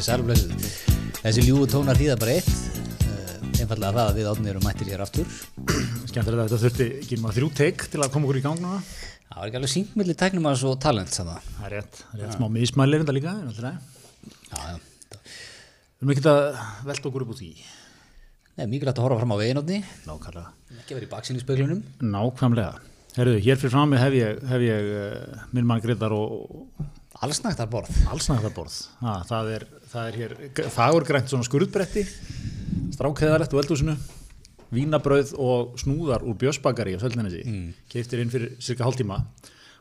komið sælumleysið. Þessi ljúu tónar þýða bara eitt, uh, einfallega það að við átnið erum mættir hér aftur. Skemmtilegt að þetta þurfti ekki maður þrjú teik til að koma okkur í gang núna. Það var ekki alveg síngmilli tæknumars og talent saman. Það er rétt, það er rétt smá mismælir þetta líka, en alltaf það. Við erum ekki að velta okkur upp úr því. Nei, mikilvægt að horfa fram á veginotni, Nákvæmlega. ekki verið í baksinni í spöglunum. Nákvæmlega. Herruðu, hér fyrir fram hef ég, hef ég uh, minn mann Gretar og Allsnægtar borð. allsnægðarborð. Ha, það, er, það er hér fagurgrænt svona skurðbretti, strákheðalegt úr eldhúsinu, vínabrauð og snúðar úr björsbakari á Söldanessi. Mm. Keiftir inn fyrir cirka hálftíma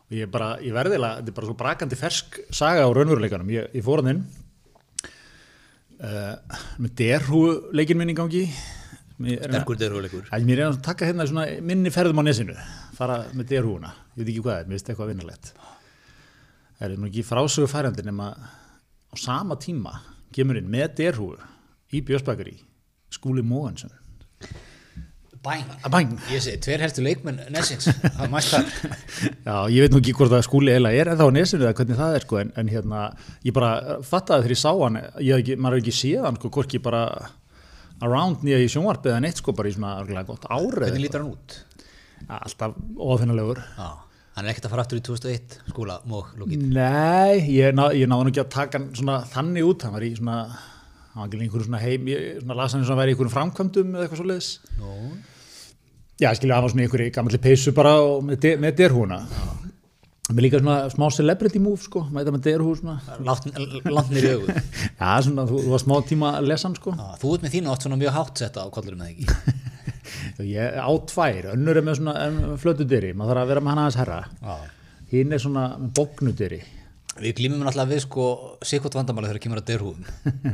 og ég, bara, ég verðilega, þetta er bara svo brakandi fersk saga á raunveruleikanum. Ég, ég fór hann inn uh, með derhú leikinn minn í gangi. Er- Sterkur derhuleikur. Æ, mér er að taka hérna svona minni ferðum á nesinu, fara með derhúuna, ég veit ekki hvað er, mér finnst eitthvað vinnarlegt. Er nú ekki frásögu færandi nema á sama tíma kemur inn með derhúu í Björnsbakari, Skúli Móhansson. Bæn. Að bæn! Ég segi, tver helstu leikmenn Nessins. Já, ég veit nú ekki hvort að Skúli eiginlega er eða á nesinu eða hvernig það er sko, en, en hérna, ég bara fattaði þegar ég sá hann, ég maður hef ekki séð hann sko, hvorki bara around nýja í sjónvarpið eða neitt sko, bara í svona gott árið. Hvernig lítur hann út? Alltaf óafinnalegur. Já, hann er ekkert að fara aftur í 2001, skóla, mók, lókið. Nei, ég, ná, ég náði nú ekki að taka hann svona þannig út, hann var í svona hann var ekki í einhverju svona heim, svona las hann eins og hann væri í einhverjum framkvæmdum eða eitthvað svo leiðis Nú, Já, skilja, hann var svona í einhverju gammalli peysu bara og með, de, með derhúna með líka svona smá celebrity move sko, mæta með derhú svona. Langt nýr í augu. Já, svona, þú, þú var smá tíma að lesa hann sko. Já, Þú ert með þínu oft svona mjög hátt setta á kollurum eða ekki. Ég á tvær, önnur er með svona flötu dyri, maður þarf að vera með hann aðeins herra Já. hinn er svona með bóknu dyri Við glýmum náttúrulega við sko sikkot vandamáli þegar kemur að derhúðum.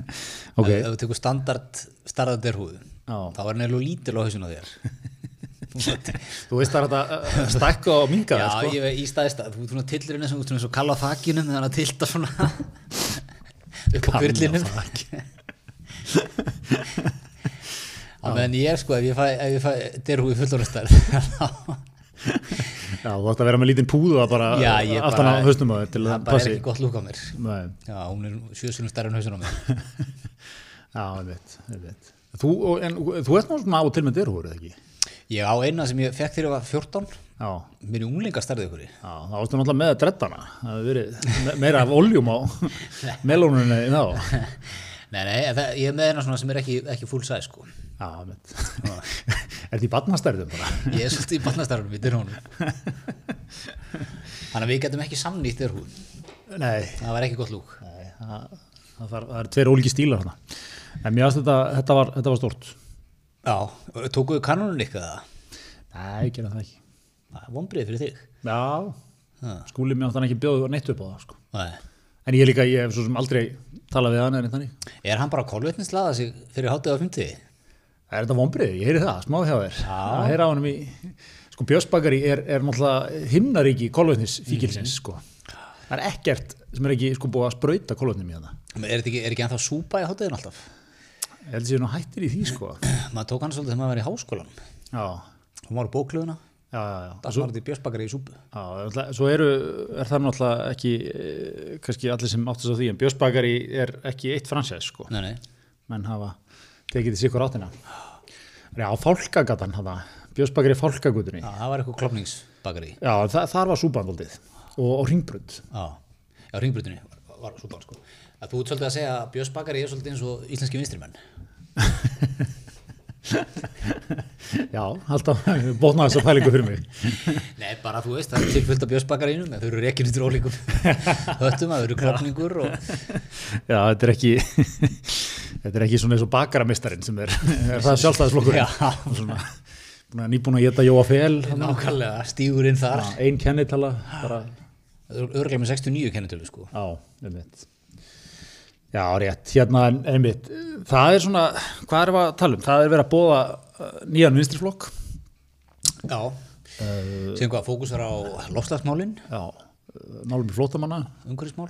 Ok. Ef ef við tekum standard starrað derhúðu, Já. þá er neilur lítil á hausinu þér. Þú veist það er uh, stækka og minga Já, það sko ég veit í staðist að þú ert svona tillurinn sem þú kalla þakinu meðan að tilta svona upp á Kalla á kvirlinum. Á meðan ég er sko, ef ég fæ, fæ derhúði fullorðastar, Já, þú ætti að vera með lítinn púðu að bara aftan á hausnum á þér til það að bara er passi. ekki gott lúk á mér. Nei, Já, hún er sjöðsunum stærri en hausinu á mér. já, ég veit, ég veit. Þú, en, þú ert svona á til með derhúr, eða ekki? Ég á eina sem ég fekk þegar ég var 14, Já, mér er unglinga stærðið ykkur í. já, þá varstu náttúrulega með dreddana. Það hefur verið me- meira af oljum á melónunni. Nei, nei, það, ég er með eina svona sem er ekki, ekki full size sko. Já, er þetta í barnastærðum bara? Ég er svolítið í barnastærðum í dyrhónum Þannig að við getum ekki samnýtt dyrhún Nei Það var ekki gott lúk Nei, það, það, var, það er tveir óliki stílar hana. En mér aðstæða þetta, þetta var, var stort Já, tókuðu kanonun eitthvað? Nei, gerða það ekki Það er vonbreið fyrir þig Já, ha. skúlið mér áttan ekki bjóðu neitt upp á það sko. En ég er líka, ég hef svo sem aldrei talað við hann Er hann bara kólvetnislaða sig fyrir hátuða 50? Það er þetta vonbreið, ég heyri það, smáðhjáður að heyra á hennum í sko Björnsbakari er, er náttúrulega himnaríki kólvöðnisfíkilsins mm. sko það er ekkert sem er ekki sko búið að spröyta kólvöðnum í þetta Er þetta ekki ennþá súpa í hátuðin alltaf? Ég held að það séu nú hættir í því sko maður tók hann svolítið þegar maður var í háskólan Já. hún var á bóklöfuna Já, já, já. það var þetta í Björnsbakari í súpu já, svo eru, er það náttúrulega ekki eh, kannski allir sem áttast á því en Björsbakari er ekki eitt fransæð sko. Nei, nei. menn hafa tekið þessi ykkur áttina Já, fálkagatan, það, Björnsbakari fálkagutunni. Já, það var eitthvað klopningsbakari. Já, það, þar var súbandaldið og, og ringbrönd. Já, já ringbrutinu var, var súpan sko. Að þú ert svolítið að segja að björsbakari er svolítið eins og íslenski vinstrimenn. Já, alltaf bótnaði þessa pælingu fyrir mig. Nei, bara þú veist, það er til fullt af björsbakaríunum en þau eru reikinu til ólíkum höttum, það eru klopningur og Já, þetta er ekki, þetta er ekki svona eins og bakaramistarinn sem er, er það sjálfstæðisflokkur. Já. Svona, búin að nýbúin að geta Jóa Fel, nákvæmlega stígur inn þar. ein kennitala, bara, Örglega með 69 kennitölu sko. já, einmitt. Já, rétt, hérna, einmitt, það er svona, hvað erum við að tala um? Það er verið að bóða uh, nýjan vinstriflokk. Já. Sem hvað, fókusar á lofslagsmálin, Já, uh, málum í flótamanna umhverfismál.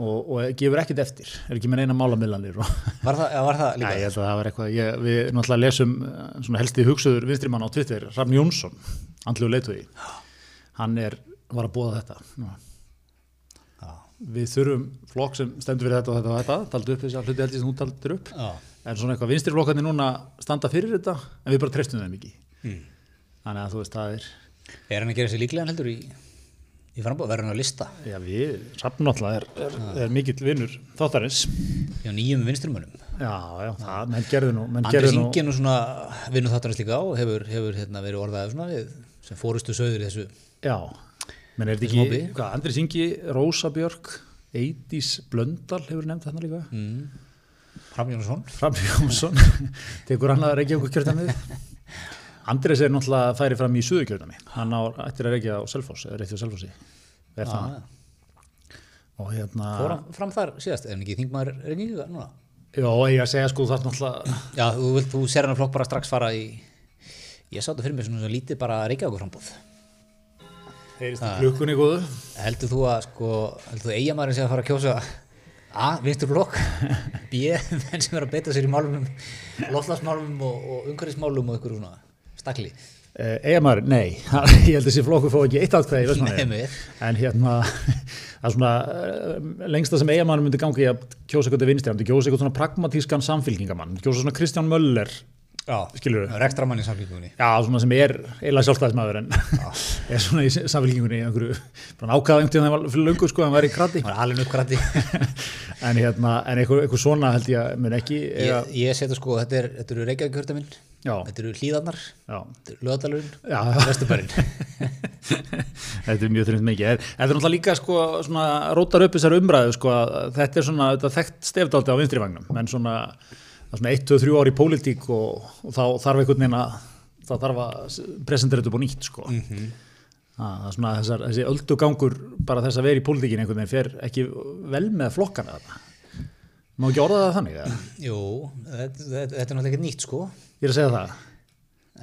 Og, og gefur ekkert eftir, er ekki með neina málamillanir og Var það, var það líka? ég held að það var eitthvað, ég, við náttúrulega lesum eh, svona helsti hugsuður vinstrimann á Twitter, Rafn Jónsson, andlegu leituði, hann er, var að bóða þetta. Já. við þurfum flokk sem stendur fyrir þetta og þetta og þetta, taldu upp þessi að hluti held ég sem þú taldur upp Já. en svona eitthvað vinstri flokkarnir núna standa fyrir þetta en við bara treystum þeim ekki Mm. þannig að þú veist, það er Er hann að gera sér líklegan heldur í, í frambóð, verður hann að lista. Já, við, Hrafn náttúrulega er, er, er mikill vinnur þáttarins. Hjá nýjum vinstrumönum já, já, það, menn gerðu nú menn Andri gerðu nú, Ingi nú svona vinnu þáttarins líka á og hefur, hefur hérna, verið orðaðið svona við sem fórustu söður í þessu já menn er þetta ekki, hvað, Andri Singi Rósa Björk, Eidís Blöndal hefur nefnt þarna líka. Mm. Fram Jónsson. Fram Jónsson. Tekur hann að reykja okkur kjörtamið Andres er náttúrulega færi fram í suðukjörtami hann á ættir að reykja á Selfoss eða reytti á Selfossi. Er það? Og hérna Fór hann fram þar síðast, hann ekki þingmaður reyningu núna? já, ég að segja sko það náttúrulega Já, þú, vilt, þú ser hann að flokk bara strax fara í ég sátt fyrir mig svona, lítið bara að reykja okkur frambóð heyrist í klukkunni góðu heldur þú að sko, heldur þú eigamærin sé að fara að kjósa A, vinstur flokk B, menn sem er að beita sér í málumum loftlagsmálumum og, og umhverfismálum og ykkur svona stakli. Uh, Eigamæður, nei, ég held að þessi flokkur fá ekki eitt með. en hérna það er svona uh, lengsta sem eigamæður myndi gangi að kjósa eitthvað vinstri, hann myndi kjósa eitthvað svona pragmatískan samfylkingamann, myndi kjósa svona Kristján Möller Já, Skilurðu? rekstramann í samfélgjóðinni já, svona sem er eiginlega sjálfstæðismæður en er svona í samfylkingunni í einhverju, bara ákvaða einhvern tíðan það var fyrir löngu sko, hann var í krati Það var alveg uppgrætti en hérna, en eitthvað, eitthvað svona held ég að mun ekki Ég, ég seti sko, þetta er, þetta eru Reykjavík hörta minn já, Þetta eru hlíðarnar, já, þetta eru lögadalurinn já. Vesturbærin Þetta er mjög þrjönd mikið. Þetta er náttúrulega líka sko, svona, rótar upp þessar umræðu sko, þetta er svona þetta er svona 1-2-3 ár í pólitík og, og þá þarf einhvern veginn að það þarf að presentera þetta upp á nýtt sko. Mhm. að, það er svona þessar, þessi öldugangur bara þess að vera í pólitíkin einhvern veginn fer ekki vel með flokkana þetta má ekki orða það þannig eða? Jú, þetta, þetta, er náttúrulega ekkert nýtt sko ég er að segja það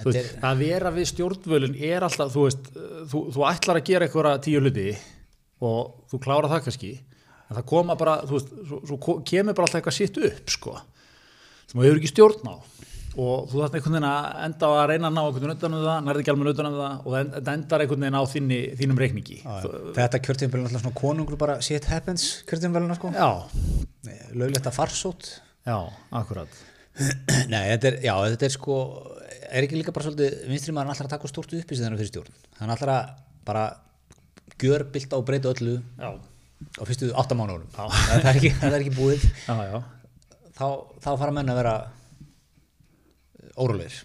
veist, er, að vera við stjórnvölun er alltaf, þú veist, þú, þú ætlar að gera einhverja tíu hluti og þú klára það kannski, en það koma bara, þú veist, svo, svo kemur bara alltaf eitthvað sitt upp, sko, sem þú hefur ekki stjórn á. Og þú þarf einhvern veginn að enda á að reyna að ná einhvern veginn utan um það, nærði ekki alveg utan um það og það endar einhvern veginn á þinni, þínum reikningi. Þú- Þetta kjörtíðanbelin er alltaf svona konungur bara shit happens kjörtíðanbelina sko. Já, Löglegt að farsót já, akkurat. Nei, þetta er, já, þetta er sko er ekki líka bara svolítið vinstri maður alltaf að taka stórt upp í sig þennan fyrir stjórn. Hann alltaf að bara gjör bylta og breyta öllu Já, á fyrstu áttamánuðurum það, er ekki- það er ekki búið. Já, já. Þá, þá fara menn að vera órólegir.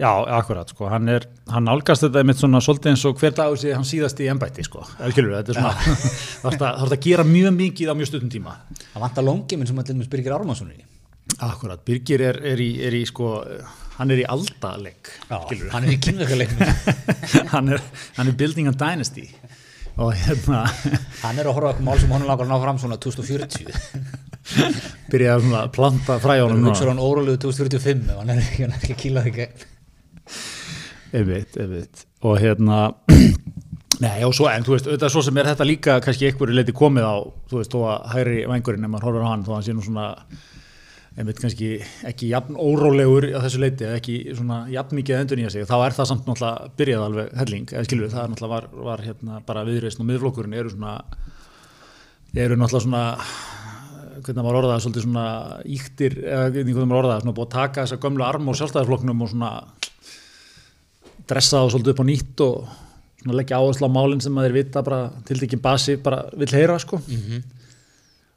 Já, akkurat, sko, hann er, hann nálgast þetta einmitt svona svolítið eins og hver dagur sé hann síðast í embætti, sko, skilur þetta er svona, það þarf að, að gera mjög mikið á mjög stuttum tíma. það vantar longi minn sem til dæmis Birgir Ármannssonur í. Akkurat, Birgir er, er, í, er í, sko, hann er í aldaleg, skilur hann er í kynverkuleiknum hann, hann er building a dynasty. Og hérna hann er að horfa eitthvað mál sem honum langar að ná fram svona 2040 byrjaði að planta fræjónum hann núna. hugsa hann órólegu 2045 ef hann er ekki, hann er ekki að þig gegn einmitt, einmitt og hérna Nei, og svo, en þú veist, auðvitað svo sem er þetta líka kannski einhverju leiti komið á, þú veist, þó að hægri vængurinn, ef maður horfir á hann, þó að hann sé nú svona einmitt kannski ekki jafn órólegur á þessu leiti, ekki svona jafn mikið endur nýja sig, þá er það samt náttúrulega byrjað alveg helling, eða skilur við, það er náttúrulega var, var hérna bara viðreist og miðflokkurinn eru svona eru náttúrulega svona hvernig maður orðaði svolítið svona íktir, eða hvernig maður orðaði, svona búið að taka þessa gömlu arm og sjálfstæðarflokknum og svona dressa það svolítið upp á nýtt og svona leggja áherslu á málinn sem maður vita bara tildekkin basi bara vill heyra sko.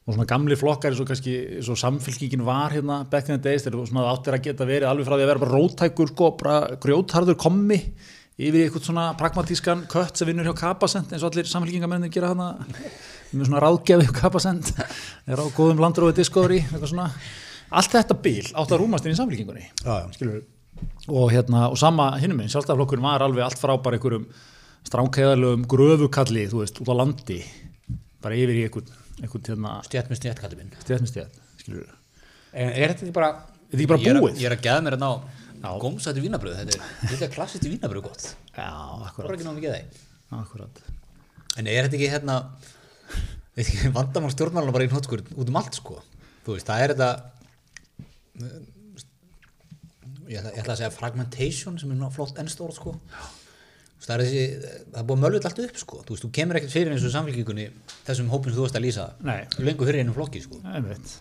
Og svona gamli flokkar eins og kannski eins og samfélkingin var hérna back in the days þegar svona áttir að geta verið alveg frá því að vera bara rótækur sko, bara grjótharður kommi yfir í eitthvað svona pragmatískan kött sem vinnur hjá Kapasend eins og allir samfélkingamennin gera hana með svona ráðgjafi hjá Kapasend. Er á góðum landrói diskóri eitthvað svona. Allt þetta bíl átt að rúmast inn í samfélkingunni Já, já. skilur og hérna og sama hinnum minn, sjálfstæðarflokkurinn var alveg allt frá bara einhverjum stránkæðalögum gröfukalli, þú veist, út á landi bara yfir í einhvern, hérna, stjætt með stjætt kallir minn. Stjætt með stjætt, skilur En er þetta ekki bara Þetta ekki bara Ég er að- búið? Ég er að geða mér að ná gómsættu vínabröð Þetta er þetta er klassist vínabröð gott. Já, akkurat, að En er þetta ekki hérna vandamál stjórnmáluna bara í hnótskur út um allt sko. Veist, það er þetta ég ætla, ég ætla að segja fragmentation sem er flott ennstórt sko. Það er þessi, það er búið að mölvöld allt upp sko, þú veist, þú kemur ekkert fyrir eins og samfélkingunni þessum hópum sem þú varst að lýsa Nei. lengur fyrir einum flokki sko. Einmitt,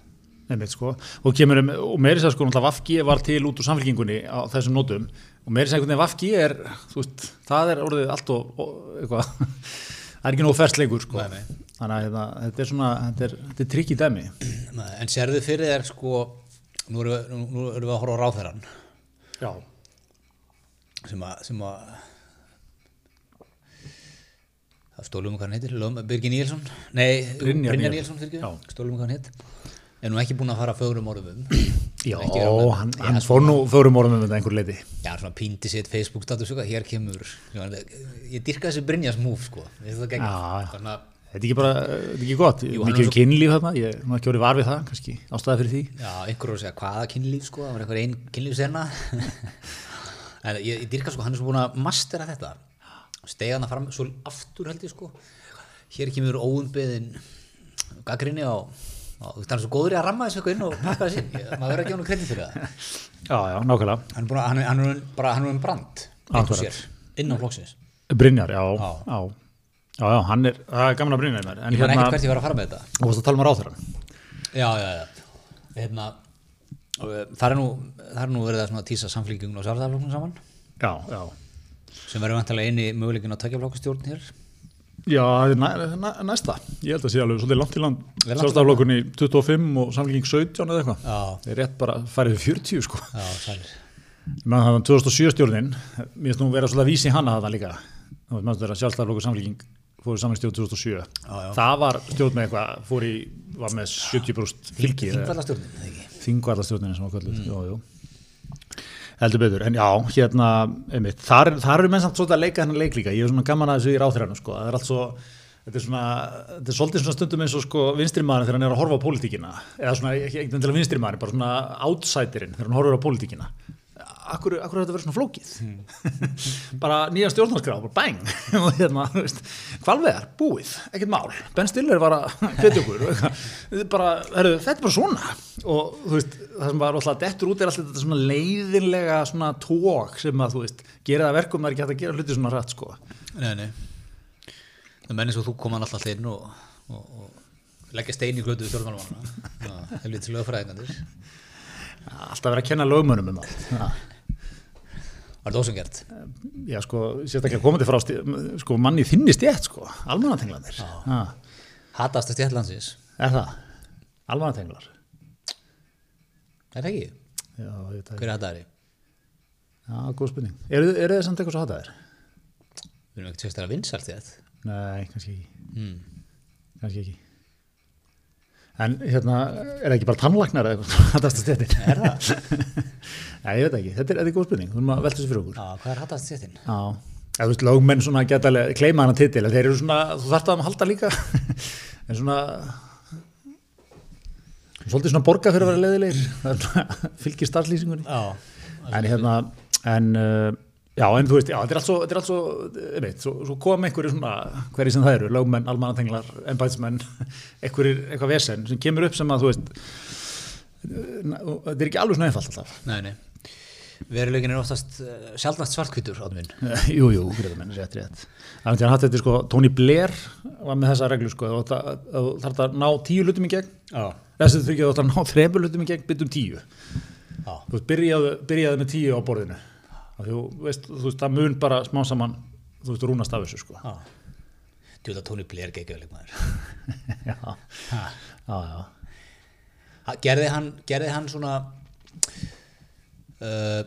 einmitt sko. Og um, og meiri sér sko Vafgi var til út úr samfélkingunni á þessum nótum. Og meiri sér einhvern veginn Vafgi er veist, það er orðið allt og, og það er ekki nóg ferst lengur sko, Nei, nei. Þannig að hérna, þetta er svona þetta er, þetta er trikk í dæmi. En sérðu fyrir þér sko, nú erum við, nú, nú erum við að horfa á ráðherran já, sem að, sem að það stólum hvað hann heitir, Birgir Níelsson? Nei, Brynjar Brynjar Níelsson. Stólum hvað hann heit er nú ekki búin að fara fögrum orðum um. Já með- hann, hann fór nú fórum orðum um þetta einhver leiti Já, svona píndi sitt Facebook status hér kemur ég dyrka þessi Brynjas move sko. Þannig að þetta er ekki bara, þetta er ekki gott. Jú, hann mikið svo- kynlíf þarna, ég nú ekki orðið var við það kannski, ástæða fyrir því. Já, einhver voru að segja hvaða kynlíf sko, það var einhver einn kynlífsena en ég, ég dyrka sko, hann er svo búin að mastera þetta. Stega hann fram svo aftur held ég sko. Hér kemur óumbeðin gaggrinni á, á það er svo góður í að ramma þessu eitthvað inn og pakka Ég- maður verður ekki ánum kredit fyrir það. Já, já, nákvæmlega. Hann er, búin að, hann er, hann er bara, hann er um brand á Brynjar, já, Já. Já, já, hann er, það er gaman að mér, en ég hérna, ekkert hvert ég var að fara með þetta. Þú varst að tala um ráþurann já, já, já. Hérna, það er nú það er nú verið að svona tísa samflíkingun og sjálfstæðarflokknum saman. Já, já, sem verður vantilega eini möguleikin á tveggja hér. Já, það er næ, næ, næsta. Ég held að sé alveg svolítið langt í land. Langt í sjálfstæðarflokkunni 25 og samfélking 17 eða eitthvað. Já, það er rétt bara farið við 40 sko. Já, sælir. Menn það 2007 stjórnin. Mér finnst nú svolítið að vísi hana það líka. Veist sjálfstæðarflokkur samfélking fóru saman stjórn 2007 Já, já. það var stjórn með eitthvað fór í, var með 70% fylgi þingvallastjórnin, þingvarðastjórnina sem var jú, jú. heldur betur, en já, hérna einmitt, þar, þar eru menn samt svolítið að leika hennar leik líka, ég er svona gaman að þessu í ráþræðinu sko. það er allt svo, þetta er svona þetta er svolítið svona stundum eins og sko vinstri maður þegar hann er að horfa á pólitíkina eða svona, ekki endilega vinstri maður, bara svona outsiderinn þegar hann horfur á pólitíkina akkur, akkur er þetta verið svona flókið? Bara nýja stjórnarskrá, bara bang og hérna, veist, hvalveðar, búið ekkert mál, Ben Stiller var að hvetja okkur, er bara heru, þetta er bara svona. Og þú veist það sem bara alltaf dettur út er alltaf þetta svona leiðinlega svona tók sem að þú veist, gera það verkum það er ekki hægt að gera hluti svona rætt sko. Nei, nei. Það menn eins og þú kom hann alltaf inn og, og, og leggja stein í glötu stjórnmálmanna helvið til lögfræðingandir alltaf vera að kenna lögmönum um allt. Var þetta ósangert já sko, sérstaklega komandi frá sko manni þinni stjætt sko almannatenglandir, hatast að stjætlandsins er það almannatenglar er það ekki? já, ég veit það hver er er Já, góð spurning. Eru er þið samt eitthvað svo hataðir? við erum ekkert sérstaklega vinsalt í þetta Nei, kannski ekki. mm. Kannski ekki. En hérna, er það ekki bara tannlagnar eða stjættin? er það? Nei, ég veit ekki. Þetta er, er góð spurning. Þú erum að velta þessu fyrir okkur. Já, hvað er hatast stjættin? Já. Eða þú veist, lögmenn svona geta kleima hana titil. Þeir eru svona, þú þarft að halda líka. en svona, svolítið svona borga fyrir að vera leiðilegir. Fylgir starflýsingunni. já, en hérna en uh, já en þú veist já, þetta er allt svo, þetta er allt svo, einmitt, svo, svo kom einhverju svona hverju sem það eru, lögmenn, almannatenglar embætismenn, einhverjir eitthvað vesen sem kemur upp sem að þú veist þetta er ekki alveg svona einfalt alltaf. Nei, nei. Veruleikin er oftast uh, sjálfnast svartkvítur áttum minn. Jú, jú, greiða menn, rétt, rétt. Þannig að hann hatt þetta sko, Tony Blair var með þessa reglu sko, þú að- þú þarft að ná tíu hlutum í gegn. Já, þessi þú þarft að ná þremur hlutum í gegn byttum tíu. Já, þú veist, byrjaðu, byrjaðu með tíu á borðinu. því þú veist, þú veist, það mun bara smá saman, þú veist, rúnast af þessu sko. já. Djúða Tony Blair geggjöðleik maður já, ha. já, já, gerði hann, gerði hann svona uh,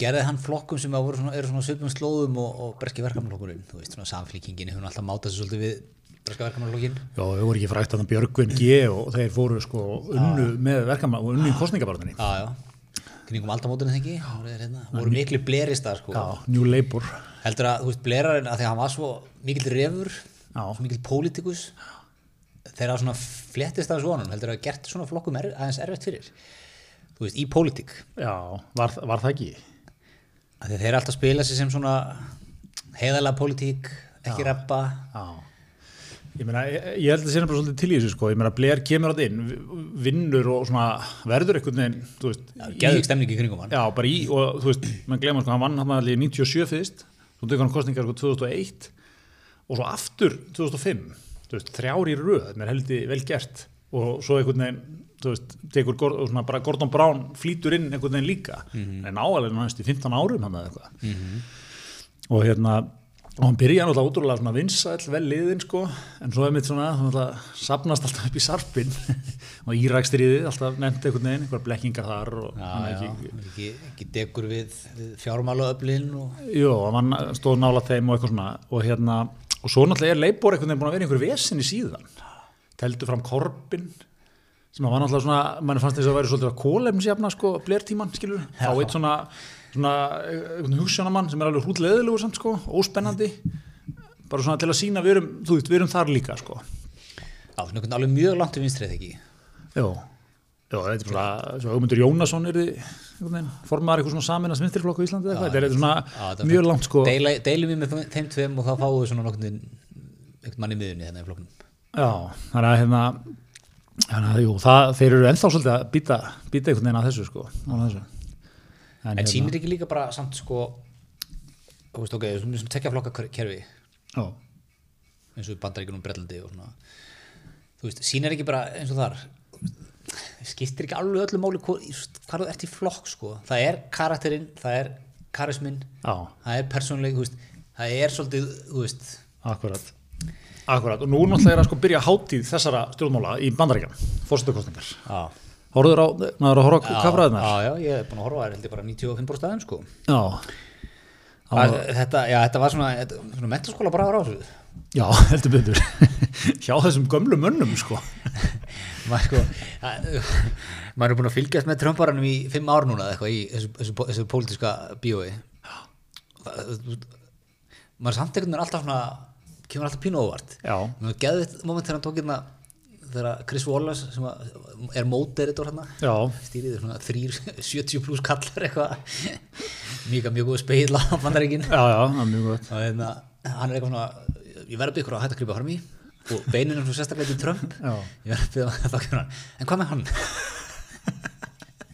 gerði hann flokkum sem svona, eru svona svipum slóðum og, og breski verkamannflokkurinn þú veist, svona samflíkingin hefur alltaf mátað sér svolítið við breska verkamannflokkin já, þau voru ekki frækt að það Björgvin G og þeir fóru sko unnu með verkamann og unnu í kostningabarðinni já, já, kringum aldamótunum þengi hérna, voru miklu bleristar sko. já, New Labour. Heldur að, þú veist, blerarinn að því að hann var svo mikill refur, Já. svo mikill pólitíkus þegar að svona flettist af svonum heldur að gert svona flokkum er, aðeins erfitt fyrir. Þú veist, í pólitík. Já, var, var það ekki? Þeir alltaf spila sig sem svona heiðalega pólitík, ekki rappa. Já, Ég meina, ég, held að það sé bara svolítið til í þessu sko, ég meina, Blair kemur átt inn, vinnur og svona verður einhvern veginn, þú veist, Geðvik stemning í kringum hann. Já, bara í, og þú veist, mann glemur sko, hann vann hann alveg 97 fyrst, svo tekur hann kostningar sko 2001 og svo aftur 2005, þú veist, þrjár í röð, mér heldur vel gert. Og svo einhvern veginn, þú veist, tekur svona bara Gordon Brown flýtur inn einhvern veginn líka, en áalveg næst í 15 árum hann eða eitthvað. Og hérna og hann byrja náttúrulega útrúlega svona vinsæll vel liðin sko, en svo er mitt svona náttúrulega sapnast alltaf upp í sarpin og Írakstriðið, alltaf nefnt einhvern veginn einhver blekkingar þar og Já, hann er já, ekki, ekki, ekki degur við, við fjármálaöflin og og hann stóð nála þeim og eitthvað svona. Og hérna, og svo náttúrulega er Leibor einhvern veginn búin að vera í einhver vesinni síðan. Teldu fram Korbin sem að var náttúrulega svona, mann fannst þess að vera svolítið að kólefnisjafna sko, blertíman, skilur þá eitt svona, svona einhvern hugssjónamann sem er alveg hrútleðilegur samt sko, óspennandi. Bara svona til að sína við erum, þú veist, við erum þar líka sko. Já, svona einhvern alveg mjög langt um vinstrið ekki? Jó, Jó þetta er svona, svo Hugmundur Jónasson er formaðar eitthvað svona samin að sminstirflokku í Íslandi eða eitthvað, þetta er svona Já, er mjög langt sko. Deila, Deilum við með þeim tveim og þá fáum við svona nokkurn veginn einhvern mann í miðunni hérna í flokknum. Já, þannig að hérna að jú, það, þeir eru ennþá svolítið að býta, býta einhvern veginn að þessu sko á þessu. En, hérna, sýnir ekki líka bara samt sko þú veist ok, svona sem tekja flokka kerfi. Já, eins og bandaríkunum Bretlandi og svona. Þú veist, sýnir ekki bara eins og þar skiptir ekki alveg öllu máli hvað, þú ert í flokk sko. Það er karakterinn, það er karisminn já, það er persónleik, þú veist það er svolítið, þú veist. Akkurat. Akkurat, og nú náttúrulega er að sko byrja hátíð þessara stjórnmála í bandaríkjum fórstökkostningar. já, Hóruður á, náður að horfa á kafraðunar? já, já, ég er búin að horfa það er held ég bara 95% staðin sko Já. Það, þetta, já, þetta var svona, þetta, svona metaskóla bara á rásu Já, heldur betur. Hjá þessum gömlu mönnum, sko. maður sko að- maður er búin að fylgjast með Trumparanum í fimm ár núna eða eitthvað í þessu, þessu, þessu pólitíska bíói maður er samt einhvern veginn alltaf svona kemur alltaf pínu óvart Já. maður geðið moment þegar hann tók hérna þegar Chris Wallace sem er móteritor hérna Já. stýrið svona þrýr 70 pluss kallar eitthvað mjög mjög góð speil á bandaríkin Já, já, það mjög gott. og hérna, hann er eitthvað svona ég verð að byggja ykkur að hætta að krypa í og beinin er svo sérstaklega til Trump Já. ég verð að byggja að það kemur hann en hvað með hann?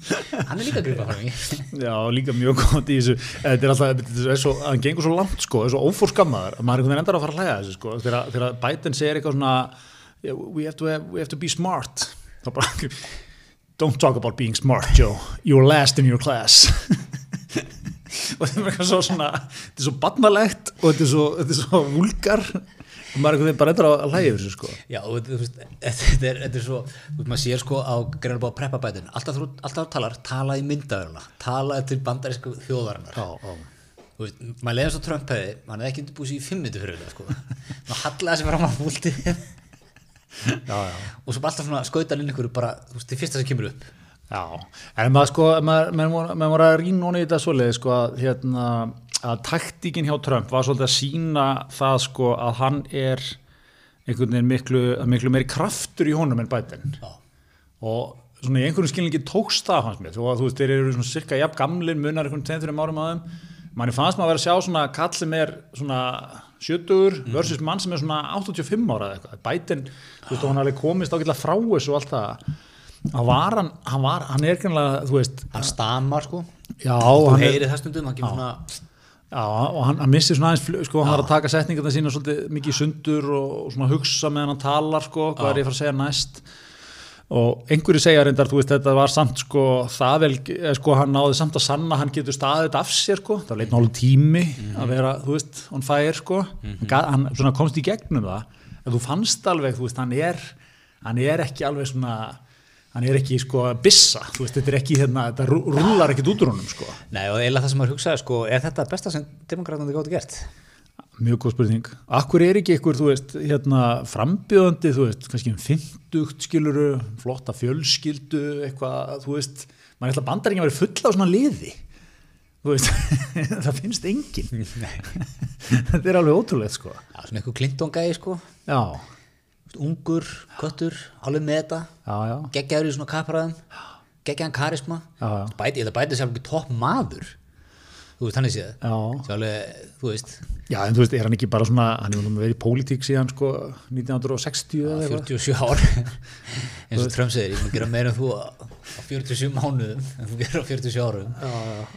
hann er líka að krypa fram í Já, líka mjög gott í þessu. Þetta er alltaf, þetta er svo, hann gengur svo langt, sko, það er svo ófórskammaður að maður er einhvern veginn endar að fara að hlæða þessu, sko. Þegar, Biden segir eitthvað svona, "Yeah, we have to, have, we have to be smart. don't talk about being smart, Joe. You're last in your class. og þetta er eitthvað svo svona, þetta er svo barnalegt og þetta er svo, svo vulgar og maður er einhvern veginn bara endar að hlæða yfir þessu, sko. já þú veist, þetta er, er svo maður sér sko á greina búið að preppa bætin alltaf þú talar, tala í myndaveruna tala til bandarísku þjóðarinnar Já, já. þú veist, maður leiðast á Trump hefði hann hefði ekki undirbúið sér í fimm minntu fyrir þetta sko maður hallaði sér fram á múltið Já, já. og svo alltaf svona skautan inn ykkur bara, þú veist, það fyrsta sem kemur upp. Já, en maður sko, maður, var að rýna honi í þetta svoleið sko að, hérna, að taktíkin hjá Trump var svolítið að sína það sko að hann er einhvern veginn miklu, miklu meiri kraftur í honum en já, og svona í einhverjum skilningi tókst það hans mér, þú þú veist, þeir eru svona cirka jafn gamlir, munar einhvern tegn árum að þeim. Manni fannst maður að vera að sjá svona kall sem er svona 70 versus mann sem er svona 85 ára eða eitthvað, Biden, þú veist, og hann alveg komist ágætlega frá þessu og allt það. Hann var hann, hann var, hann er kannilega, þú veist hann stamar sko. Já, þú hann er, heyrið það stundum, hann kemur svona já, og hann, hann missir svona aðeins, fl- sko, hann var að taka setningarna sína svolítið mikið sundur og, og svona hugsa meðan hann talar, sko, hvað er ég að fara að segja næst og einhverju segja reyndar, þú veist, þetta var samt sko, það vel, eh, sko, hann náði samt að sanna hann getur staðið af sér, sko. Það var leitt náttúrulega tími að vera, þú veist on fire, sko, hann, gat- hann svona komst í gegnum það, en þú fannst alveg þú veist, hann er, hann er ekki alveg svona, hann er ekki sko bissa, þú veist, þetta er ekki hérna, þetta rúlar ekkit út úr honum, sko. Nei, og eiginlega það sem maður hugsaði, sko, er þetta besta sem demokratandi gátt gert? Mjög góð spurning. Akkur er ekki ykkur, þú veist, hérna, frambjöðandi, þú veist, kannski um 50 skiluru, flotta fjölskyldu, eitthvað, þú veist, maður ætla bandaríkja að vera fulla á svona liði. Þú veist, það finnst enginn. Þetta er alveg ótrúlegt, sko. Já, svona eitthvað Clinton gæði, sko, Já, ungur, köttur, alveg með þetta, já, já, geggjaður í svona kapraðum, geggjaðan karisma, já, já. bæti, ég held að bæti sér ekki topp maður. Þú veist, hann er séð alveg, þú veist, Já, en þú veist, er hann ekki bara svona, hann nú verið í pólitík síðan sko 1960 eða eitthvað? 47 ár. Eins og Trump segir, ég má gera meira en þú á á 47 mánuðum en þú gerir á 47 árum. Já,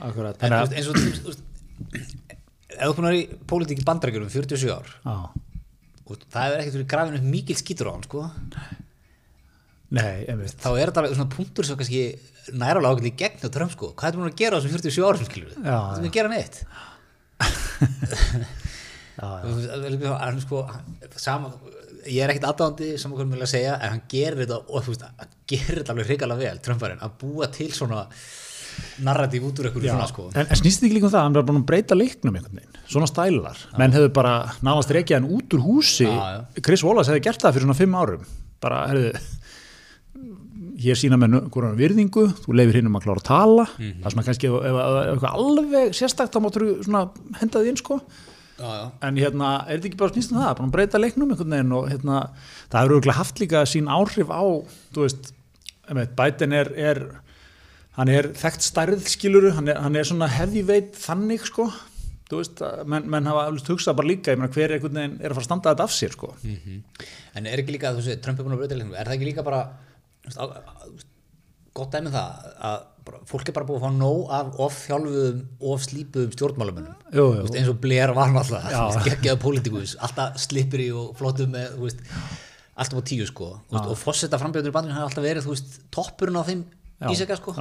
akkurat. en Þannig eins og þú veist, ef þú konar í pólitík í bandarækjurum 47 ár já, og það hefur ekkert verið grafin upp mikil skítur á hann sko, nei, þá er þetta alveg svona punktur sem kannski næralega ákveðli gegn á Trump sko, hvað er búin að gera á þessum 47 árum skilur við, Já, það er að gera neitt? Já, já, það er hann sko sama, ég er ekkert aðdáðandi hvað mér að segja, en hann gerir þetta og þú veist, hann gerir þetta alveg hrikalega vel Trumparinn, að búa til svona narratív út úr já. svona sko. En, en snýst þetta ekki líka um það, hann er bara búin að breyta leiknum einhvern veginn, svona stælar. Menn hefur bara nánast reykjað hann út úr húsi, Já, Chris Wallace hefði gert það fyrir svona fimm árum. Bara, herðu, hér sína með hvernig virðingu, þú leifir hinn um að klára að tala, það er svona kannski ef, ef, ef, alveg sérstakt þá máttur svona henda því inn sko. já, já. en hérna, er þetta ekki bara snýst um það bara að breyta leiknum einhvern veginn og hérna, það eru örugglega haft líka sín áhrif á þú veist, Biden er, er hann er þekkt stærð skiluru, hann er, hann er svona heavyweight þannig sko. Veist, að menn, menn hafa alveg hugsað bara líka meina hver veginn er að fara að standa þetta af sér sko. En er ekki líka, þú veist, Trump er búin að breyta leiknum er það ekki líka bara gott dæmi um það að bara, fólk er bara búin að fá nóg af of þjálfuðum, of slípuðum stjórnmálamönnum. Jú, jú. Þú veist, eins og Blair var veist, geggjaðu pólitíkus, alltaf slipur í og flottum með, veist, alltaf á tíu sko, veist, og fórseta frambjöður í bandinu hafa alltaf verið, veist, toppurinn á þeim íseka sko,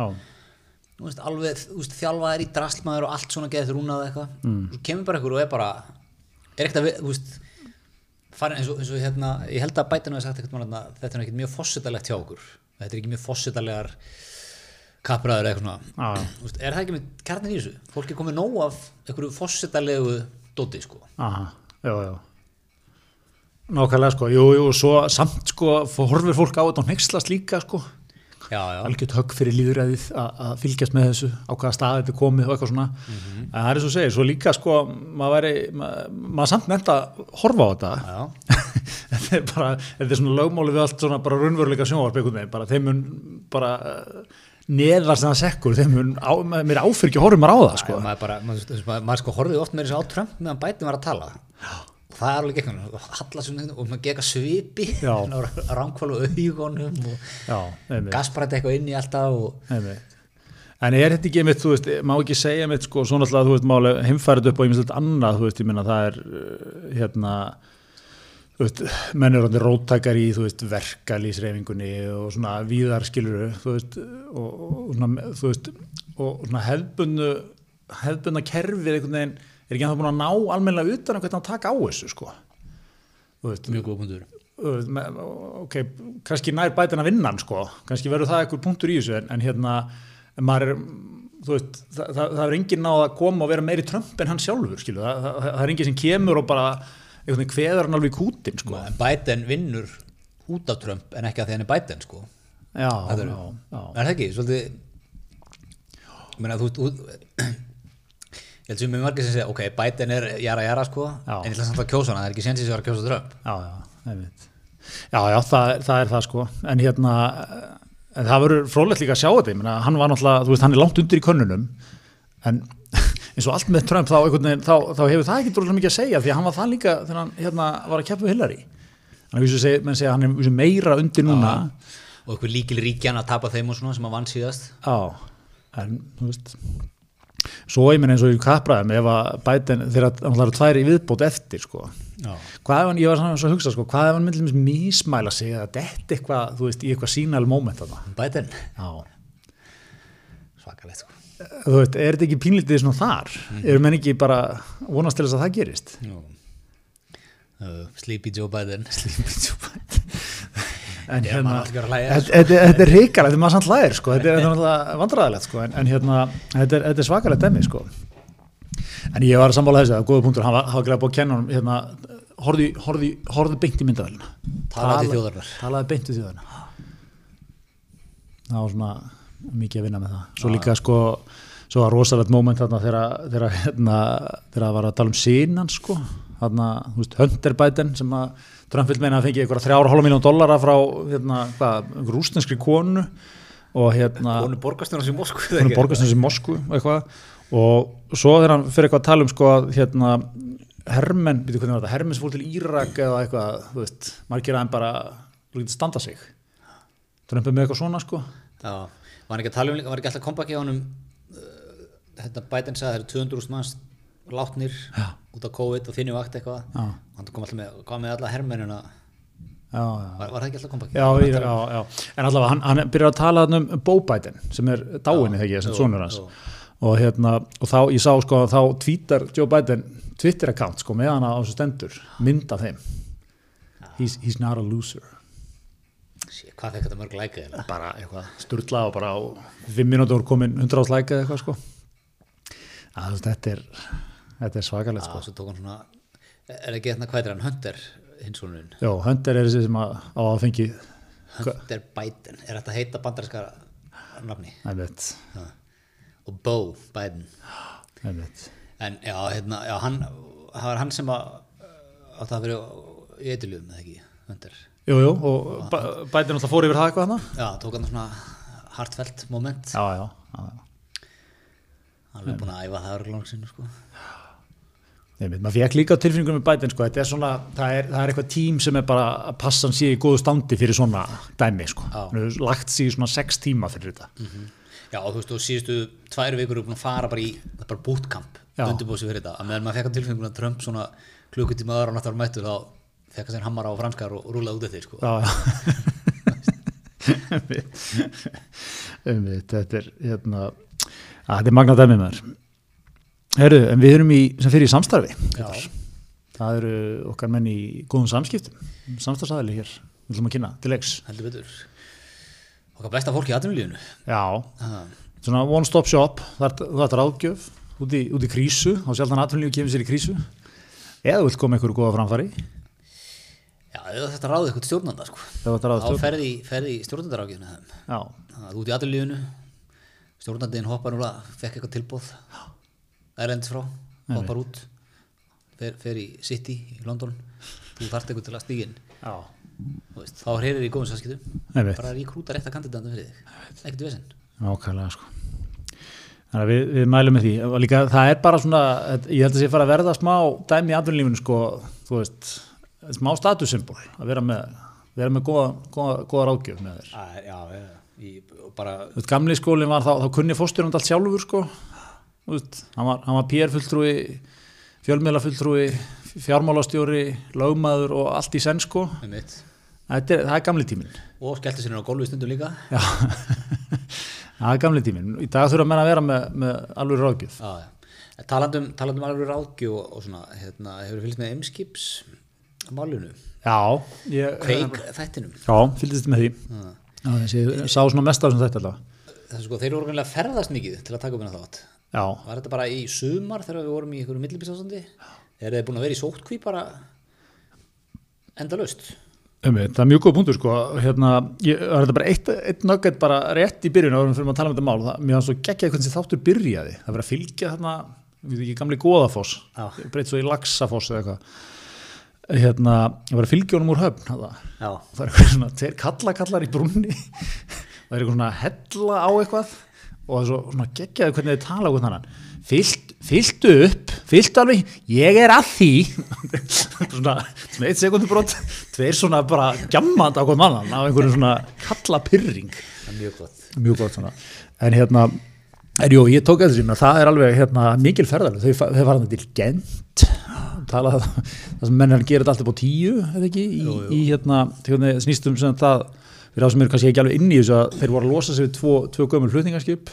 alveg, þjálfaðir í draslmaður og allt svona geðið rúnað eitthvað, mm. kemur bara einhver og er bara, er ekkert að, við- farin eins og, eins og hérna, ég held að bætinu hafi sagt ekkert mann að þetta er ekkert mjög fossetalegt hjá okkur, þetta er ekki mjög fossetalegar kappræður eða eitthvað svona, veist, er það ekki með kjarnin í þessu, fólk er komið nóg af einhverju fossetalegu dóti, sko, aha, já, já. Nákvæmlega sko, jú, jú, svo samt sko, horfir fólk á þetta og nexlast líka sko algjört högg fyrir líðræðið að að fylgjast með þessu á hvaða stað þetta komið og eitthvað svona. En það er svo segir, svo líka sko maður maður samt nefnt að horfa á þetta. Já, þetta er bara, þetta er svona lögmáli við allt svona bara raunveruleika sjónvarp bara þeim mun bara uh, neðar sem það sekkur, þeim mun á, mér áfyrkja horfum maður á það sko. Já, maður, bara, maður, maður, sko horfið oft með þessu á Trump meðan bætin var að tala. Og það er alveg svona og maður geka svipi ránkvælu augunum og gasbrætti eitthvað inn í alltaf og En er þetta ekki einmitt, þú veist, má ekki segja einmitt sko, svona alltaf, þú veist, máli heimfærið upp og einmitt annað, þú veist, ég minna það er uh, hérna þú veist, menn eru orðin róttækar í, þú veist, verkalýsreifingunni og svona víðar skiluru, þú veist og, og svona, þú veist og svona hefbundu hefbundna kerfið einhvern veginn er ekki að það búin að ná almennilega utan að hvernig að taka á þessu, sko? Veist, mjög góð punktur. Ok, kannski nær bætin að vinna hann sko, kannski verður það einhver punktur í þessu en, en hérna, er veist, það, það, það er enginn náð að koma og vera meiri Trump en hann sjálfur það, það, það er enginn sem kemur og bara kveður hann alveg í kútin sko. bætin vinnur út af Trump en ekki að hann er bætin sko. Já, Það er, já, já, er það ekki, svolítið ég meina, þú, þú ég held sem með margir sem segja ok, bætin er jara jara sko. Já. en ég ætla samt að kjósa hana, það er ekki séns að kjósa Trump. Já, já, einmitt. já, já, það, það er það sko. En hérna en það verður frólægt líka að sjá þetta. Ég meina, hann var náttúrulega, þú veist, hann er langt undir í könnunum. En eins og allt með Trump þá, veginn, þá, þá hefur það ekki droslega mikið að segja því að hann var það líka þegar hann hérna, var að keppa við Hillary. Þannig að segja að hann er meira undir núna. Og eitthvað líkil ríkjan að tapa þeim og svona sem að vann síðast. Já, en þú veist svo ég menn eins og í kappræðum ef að bætin þegar hann er tvær í viðbót eftir sko hvað ef hann, ég var svona að hugsa sko, hvað ef hann myndið mísmæla sig eða detti eitthvað, þú veist, í eitthvað sínal moment þarna. bætin, Já. svakalegt sko Þú veist, er þetta ekki pínlítið svona þar? Eru menn ekki bara vonast til þess að það gerist? Jú. Uh, Sleepy Joe Biden En Ég hérna, ekki að hlæja, þetta er ríkalegt, þetta er maður samt hlæðir, sko, þetta er náttúrulega vandræðilegt, sko, en, en hérna, þetta er, er svakalegt demmi, sko. En ég var að sammála þessu, það er góða punktur, hann greiða búið að kenna honum, hérna, horfði beint í myndavælina. Talaði þjóðarinnar. Talaði beint til þjóðarinnar. Það var svona mikið að vinna með það. Svo líka, sko, svo var rosalegt moment þarna þegar, þegar, hérna, þegar það var að tala um sínan, sko, þarna, þú veist, Hunter Biden sem að Trump vil meina að fengi einhverja þrjára hálfa miljón dollara frá, hérna, rústenskri konu og hérna Hún borgastjónar sem Moskvu hann er borgarstjóns í Moskvu og eitthvað. Og svo þegar hann fyrir eitthvað að tala um sko að hérna hermenn, býtu hvernig var þetta, hermenn sem fór til Írak eða eitthvað, þú veist, margir aðeim bara standa sig. Trump er með eitthvað svona sko. Já, var hann ekki að tala um líka, var ekki alltaf kompaki á honum uh, Þetta Biden sagði að það eru 200.000 manns látnir Já. út af COVID og þinni vakt eitthvað. Hann kom alltaf með, með alla já. var, var það ekki alltaf kompaki? Já, já, já, en allavega hann, hann byrjar að tala um Biden sem er dáinni þegar ég, sem sonur hans jú. og hérna, og þá, ég sá sko þá tvítar Joe Biden Twitter account sko með hana á þessu stendur, mynd af þeim he's, he's not a loser Shit, Hvað fekk þetta mörg læka eða? bara eitthvað sturla og bara á fimm mínútur komin 100 ás læka eða eitthvað sko að, þetta er þetta er svakalegt Já, sko svo svona Er ekki hérna hvað er hann, Hunter hins sonurinn? Jó, Hunter er þessi sem að, á að fengi Hunter Biden, er þetta heita bandarinska nafni? Já. Og Bo Biden En já, hérna, já, hann það var hann sem að átti að vera í eitthuljum, eða ekki, Hunter Jú, jú, og Biden alltaf fór yfir það eitthvað hana Já, tók hann svona hartfelt moment Já, já, já, já. hann er búin að æfa það örglónum sinu sko. Einmitt, maður fekk líka á tilfinningunum með Biden sko, er svona, það er, það er eitthvað tím sem er bara að passa hann sé í góðu standi fyrir svona dæmi sko, Já. hann hefur lagt sig í svona sex tíma fyrir þetta. Já, og þú veist, og síðustu tvær vikur er búin að fara bara í það er bara bootcamp, Já. undirbúið fyrir þetta. Að meðan maður fekk á tilfinningunum að Trump svona klukkutíma aðra og náttúrulega mættur þá fekk hann sér hammar á franskar og, og rúlaði út eftir sko. Já, já. Þetta er hérna, að þetta er magnað dæmi með þér Herru, en við erum í, sem fyrir í samstarfi Já, það eru okkar menn í góðum samskiptum samstarfsæðili hér, við ætlum að kynna til leiks. Heldur betur. Okkar besta fólk í atvinnulífinu. Já, Ha, svona one stop shop það er, ráðgjöf út í, út í krísu og sjaldan atvinnlífi kemur sér í krísu. Eða þú vilt koma einhverju góða framfæri Já, ef þetta ráði eitthvað stjórnanda sko. þá ferði, ferði Já, Það er út í aðlunlífinu stjórnandinn hoppar núna fekk eitthvað tilbúð erlendis frá, hoppar út fer, fer í City í London. Þú þarft eitthvað til að stígin já, þá hér í góðum einmitt bara ríkrúta rétt að kandidatna fyrir þig. Ekkert vesen. Nákvæmlega sko. Þannig að við, við mælum með því. Og líka það er bara svona, ég held að sé fara að verða smá dæmi í atvinnulífinu sko, þú veist, smá statussymbol að vera með, vera með góða, góða, góða ráðgjöf með þér. Já, já, og bara gamli skólinn var þá, þá kunni fóstjörnund allt sjálfur sko, veist, hann var, hann var PR-fulltrúi, fjölmiðlafulltrúi, fjármálastjóri, lögmaður og allt í senn sko, Þetta er, það er gamli tíminn. og skellti sér á gólfi stundum líka Já, það er gamli tíminn. Í dag þurfa menn að vera með, með alveg ráðgjöf. já, já. Talandum, talandum alveg ráðgju og, og svona, hérna, hefur fylgst með emskips málunu, Já, ég... kveik þættinum Já, fylgdist með því. Já. Þessi, ég sá svona mest af sem þetta allavega. þessu sko, þeir eru orðinlega ferðast mikið til að taka upp hérna þátt Já, var þetta bara í sumar þegar við vorum í einhverju millibísástandi er þeir búin að vera í sótkví bara endalaust um það er mjög góð punktur sko. Hérna, ég, var þetta bara eitt, eitt nugget bara rétt í byrjun árum fyrir að tala um þetta mál. Það, mér var svo geggjað hvernig þáttur byrjaði. Það var að fylgja þarna, við veit ekki, gamli góðafoss, Já. breytt svo í laxafoss eða eitthvað. Hérna, ég var að fylgja honum úr höfn. Það, það er eitthvað svona, tveir kallakallar í brunni. það er eitthvað svona hella á eitthvað og það er svo svona geggjaði hvernig þið tala út hann. Fyllt, fylltu upp, fylltu alveg, ég er að því. svona, svona eitt sekundubrót, tveir svona bara gjammand á hvern mannan á einhverjum svona kallapyrring. mjög gott Mjög gott. En hérna, en jú, ég tók eftir því, það er alveg hérna, mikil ferðarlega. Þau, þau fara þarna til Gent, tala það, það sem menn að gera þetta alltaf á tíu, eða ekki, í, í hérna, hérna snýstum sem það, fyrir þá sem eru kannski ekki alveg inn í þessu að þeir voru að losa sig við tvo, tvo gömul flutningarskip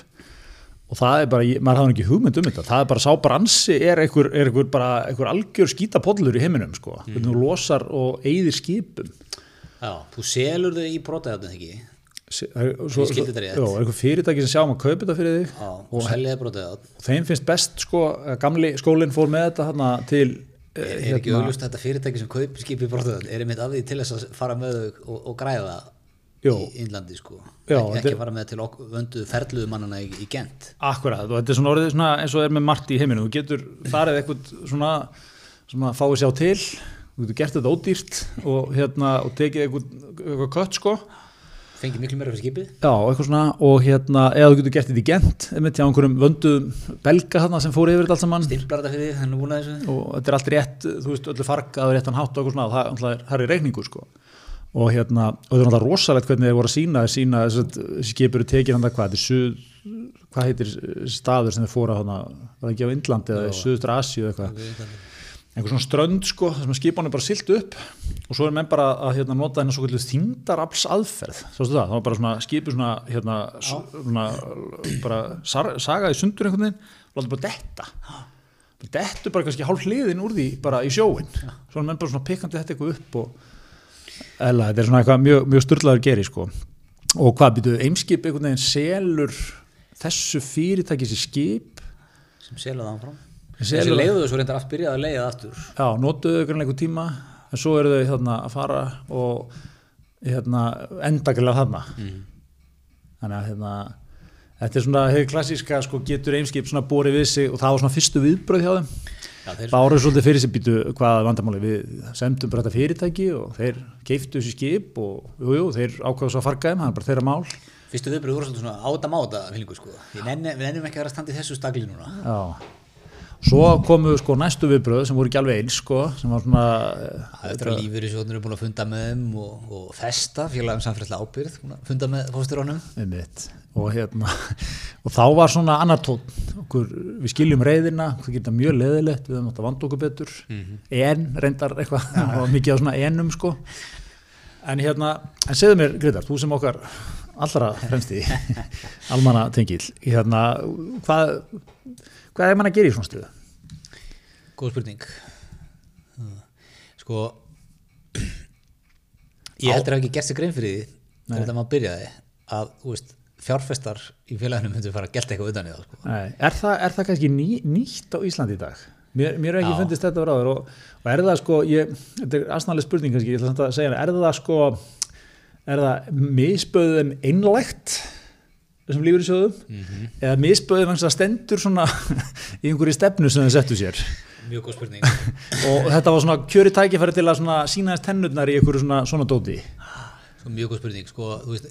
og það er bara, maður hafði ekki hugmynd um þetta, það er bara sá bransi er einhver, er einhver bara, einhver algjör skítapollur í heiminum, sko, Mm. hvernig þú losar og eyðir skipum. já, þú selur þau í brotaðarnir ekki? Se- það Svo. Já, er einhver fyrirtæki sem sjá um að kaupa þetta fyrir þig. Já, og brotaðarn og þeim finnst best sko gamli skólinn fór með þetta hérna til er, eh, er ekki auglust að þetta fyrirtæki sem kaup skipi brotaðarn er einmitt af því til þess að fara með þau og, og græða Jó. í Índlandi sko. Já, ekki, ekki er- fara með til ok- vönduðu ferluðu mannana í, í Gent. Akkurat og þetta er svona orðið svona eins og er með margt í heiminu þú getur farið eitthvað svona sem að fáið sér á til. Þú getur gert þetta ódýrt og hérna og tekið eitthvað, eitthvað kött sko. Fengið miklu meira fyrir skipið. Já, eitthvað svona og hérna, eða þú getur gert þetta í gent einmitt hjá einhverjum vönduðum belga þarna sem fóru yfir þetta allt saman. Stimplar þetta fyrir því, að og þetta er allt rétt, þú veist, öllu fargað og réttan hátt og eitthvað svona, og það, það, það er reikningu sko. Og hérna, og það er náttúrulega rosalegt hvernig þeir voru að sína, sína þess að skipur eru tekin hann hvað, er suð hvað heitir staður sem þeir fóru á þarna, var það ekki á Indlandi eða Suðustur Asíu eða eitthvað? Einhver svona strönd sko, þar sem skipan er bara silt upp og svo er menn bara að hérna, nota hennar svo kvöldu þingdarafls aðferð sástu það, það var bara svona skipið svona, hérna, svona bara saga í sundur einhvern veginn og láta bara detta. Dettu bara kannski hálf hliðin úr því bara í sjóin svo er menn bara svona pikkandi þetta er svona eitthvað mjög, mjög styrlaður geri sko. Og hvað býtu, eimskip einhvern veginn selur þessu fyrirtæki þessi skip? Sem selur það áfram. Þessi það. leiðu svo reyndar allt byrjað að leiða aftur. Já, notuðu ykkur einhver tíma en svo eru þau þarna að fara og hérna, endaglega þarna. Þannig að hérna, þetta er svona klassíska sko, getur eimskip svona borið við sig og það var svona fyrstu viðbröð hjá þeim Báruðu svolítið fyrir sig býtu hvað vandamáli við sendum bara þetta fyrirtæki og þeir keiftu þessi skip og jú, jú, þeir ákvæðu svo að farga þeim, það er bara þeirra mál fyrstu viðbröð voru svolítið svona áta máta sko. Við nennum ekki að vera í þessu stagli núna Já. Svo komu sko næstu viðbröð sem voru ekki alveg eins sko, sem var svona eh, Það er bara lífur í sjóðnir búin að funda með þeim og, og festa, félagum samfélagslega ábyrð funda með fósturónum Einmitt. og hérna og þá var svona annar tón okkur, við skiljum reyðina, það geta mjög leðilegt við höfum átt að vanda okkur betur. En reyndar eitthvað, og mikið á svona enum sko. En hérna, en segðu mér Greitar, þú sem okkar allra fremst í almanna tengil hérna, hvað hvað er mann að gera í svona stuðu? Góð spurning Sko Ég heldur að ekki gert sér grein fyrir því þegar þetta maður byrjaði að veist, fjárfestar í félaginu myndu fara að gelta eitthvað utan í það sko. Er, það, er það kannski ný, nýtt á Íslandi í dag? Mér, mér er ekki Já. fundist þetta ráður og, og er það sko, ég, þetta er aðsnaðlega spurning kannski, ég ætla samt að segja er það sko, er það misböðum einlægt þessum lífyrirsjóðum Mhm. eða misböðum hans að stendur svona í einhverju stefnu sem þau settu sér Mjög góð spurning og þetta var svona kjöri tækifæri til að svona sína þess tennurnar í einhverju svona, svona dóti sko, Mjög góð spurning sko, þú veist,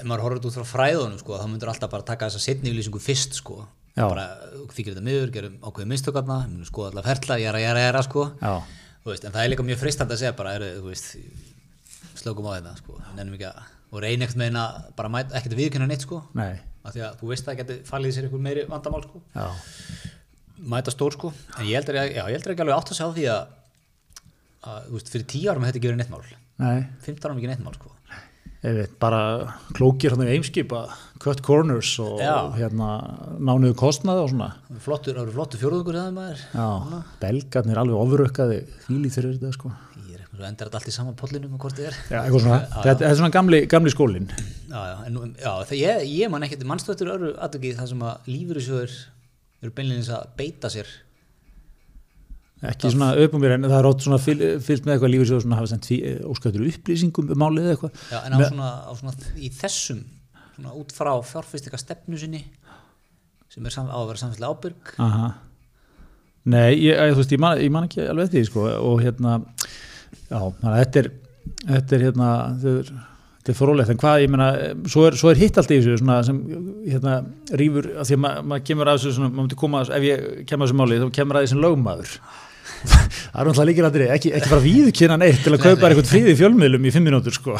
ef maður horfður út frá fræðunum sko, þá myndur alltaf bara taka þessa setni yfirlýsingu fyrst sko. Þykir þetta miður, gerum ákveðið mistökarna myndur skoða alla ferla, jæra, jæra, jæra sko. Veist, en það er líka mjög fristandi að segja bara, veist, slökum á þetta sko. nennum ekki að, og reyn ekkert með að bara mæta, ekkert að viðkynna neitt sko. nei, af því að þú veist að það geti falið í sér einhver meiri vandamál sko. já, mæta stór sko. En ég heldur ekki, alveg átt að sjá því að, að þú veist, fyrir tíu árum hefði ekki verið neitt mál. Nei. 15 árum ekki neitt mál sko. Veit, bara klókir hann í eimskip að cut corners og Já. hérna nánuðu kostnaði og svona. Flottur, flottur fjóruðungur það maður. Belgarnir alveg ofurökkaði fíli fyrir þetta sko ég er eitthvað svo endar þetta allt í sama pollinum og hvort þið er. Já, eitthvað svona, þetta, þetta er svona gamli, gamli skólin já, já, en, já það, ég, ég man ekkert mannstöttur öru aðtöki það sem að lífyrirsjóður eru beinleins að beita sér. Ekki svona upp um mér en það er átt svona fyl, fyllt með eitthvað lífur sem hafa sendt óskættur upplýsingum um málið eða eitthvað. Já, en á svona, á svona í þessum svona út frá fjárfyrstika stefnu sinni sem er sam, á að vera samfélagslega ábyrg. Aha. Nei, ég, ég, þú veist, ég man, ég man ekki alveg því sko og hérna já, þetta er þetta er hérna þetta er, frólægt, en hvað, ég meina svo er, svo er hitt allt í þessu svona sem hérna rýfur, því að ma- maður kemur að þessu svona, maður myndi koma, að- ef ég kemur að þessu máli þá kemur að þessu lögmaður það er náttúrulega líkir aldrei, ekki, ekki bara viðkynna neitt til að kaupa eitthvað fríði fjölmiðlum í fimm mínútur sko.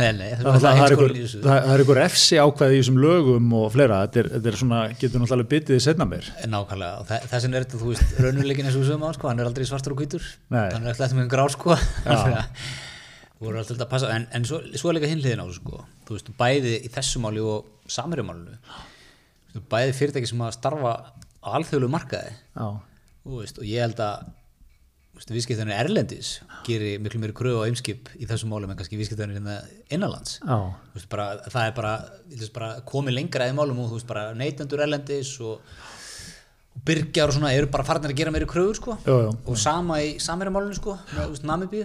Nei, nei, það það, er það, er það, það er einhver efsi ákvæði í þessum lögum og fleira, þetta er, þetta er svona, getur náttúrulega bitið í setna mér Nákvæmlega, og þe- þess vegna er þetta, þú veist, raunveruleikin og við sögum á, sko, hann er aldrei svartur og hvítur, Nei. hann er alltaf með grá, sko, þú voru alltaf að passa, en, en svo, svo er líka hinliðin á sko, þú veist, bæði í þessu máli og samirjumálinu, bæði fyrirtæki sem að starfa á alþjóðlu markaði, þú veist, og ég held að, viðskiptanir erlendis gerir miklu meiri kröfu á ymskip í þessu málum en kannski viðskiptanir hérna innanlands. veist, bara, það er bara, bara komið lengra í málum og þú veist bara neytendur erlendis og, og byrgjar og svona eru bara farnir að gera meiri kröfur sko. Og sama í sko með þú veist, Namibíu.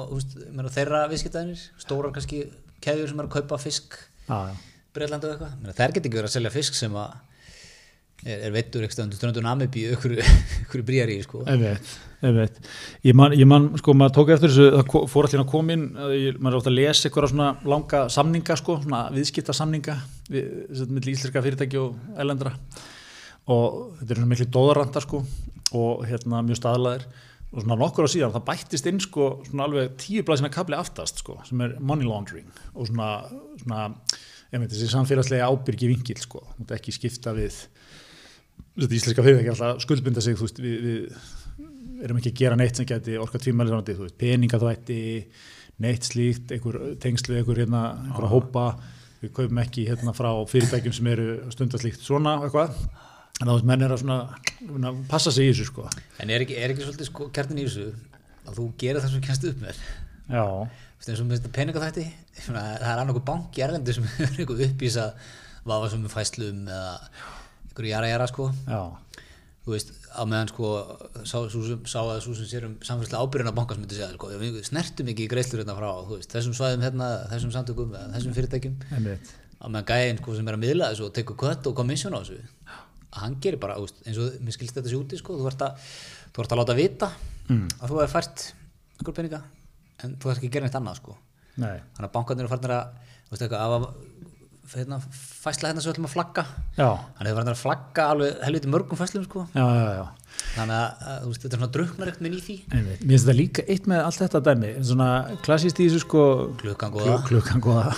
Og veist, meina, þeirra viðskiptaðinir stórar kannski keðjur sem eru að kaupa fisk. Breitlandi og eitthvað, þær get ekki verið að selja fisk sem að er, er veittur ekki stöðundur ströndur Namibi ykkur, ykkur bríari sko. Ég man, ég man, sko, maður tók eftir þessu, það fór allir að ég- maður er ofta að lesa eitthvað svona langa samninga, sko, svona viðskipta samninga, við, við íslenska fyrirtæki og elendra og þetta er svona miklu dóðaranda, sko, og hérna mjög staðlaðir. Og svona nokkur á síðan, það bættist inn, sko, svona alveg tíu blæsina kabli aftast, sko, sem er money laundering og svona, svona, ég veit, þessi samfélagslega ábyrgi vingil, sko, þú ert ekki skipta við þetta íslenska fyrirtæki er alltaf skuldbinda sig veist, við, við erum ekki að gera neitt sem geti orka veist, peningaþvætti neitt slíkt, einhver tengslu einhver hérna, einhver að hópa. Við kaupum ekki hérna frá fyrirtækjum sem eru stundaslíkt svona eitthvað. En þá veist, menn er að svona svona passa sig í þessu sko. En er ekki, er ekki svolítið sko, kjartin í þessu að þú gerir það sem kennst upp með? Já, eins og með þetta peningaþætti það er annað banki í Erlendi sem er eitthvað uppvísa vafa sem er fæslum eða einhverju jara jara sko. Já, þú veist, á meðan sko sá, sú, sem- sá að svo sem sér um samfélagslega ábyrjuna banka sem myndi segja, sko, við snertum ekki í greiðslur hérna frá, þú veist, þessum svæðum hérna þessum samtökum, eða þessum fyrirtækjum. Einmitt. Á meðan gæðin sko sem er að miðla þessu og tekur kött og komissjón á þessu hann gerir bara, þú veist, eins og mér skilst þetta sér úti sko, þú ert að, þú ert að láta vita Mm. að þú hefur fært einhver peninga en þú ert ekki að gera neitt annað sko. Nei, þannig að bankarnir eru farnir að þú veist eitthvað, að hérna, fæsla hérna sem við ætlum að flagga. Já, hann hefur farnir að flagga alveg helviti mörgum fæslum sko. Já, já, já. Þannig að, að veist, þetta er svona druknar ekkert minn í því. Mér finnst þetta líka eitt með allt þetta dæmi svona klassist í þessu sko klukkan góða. Klu- klukkan góða.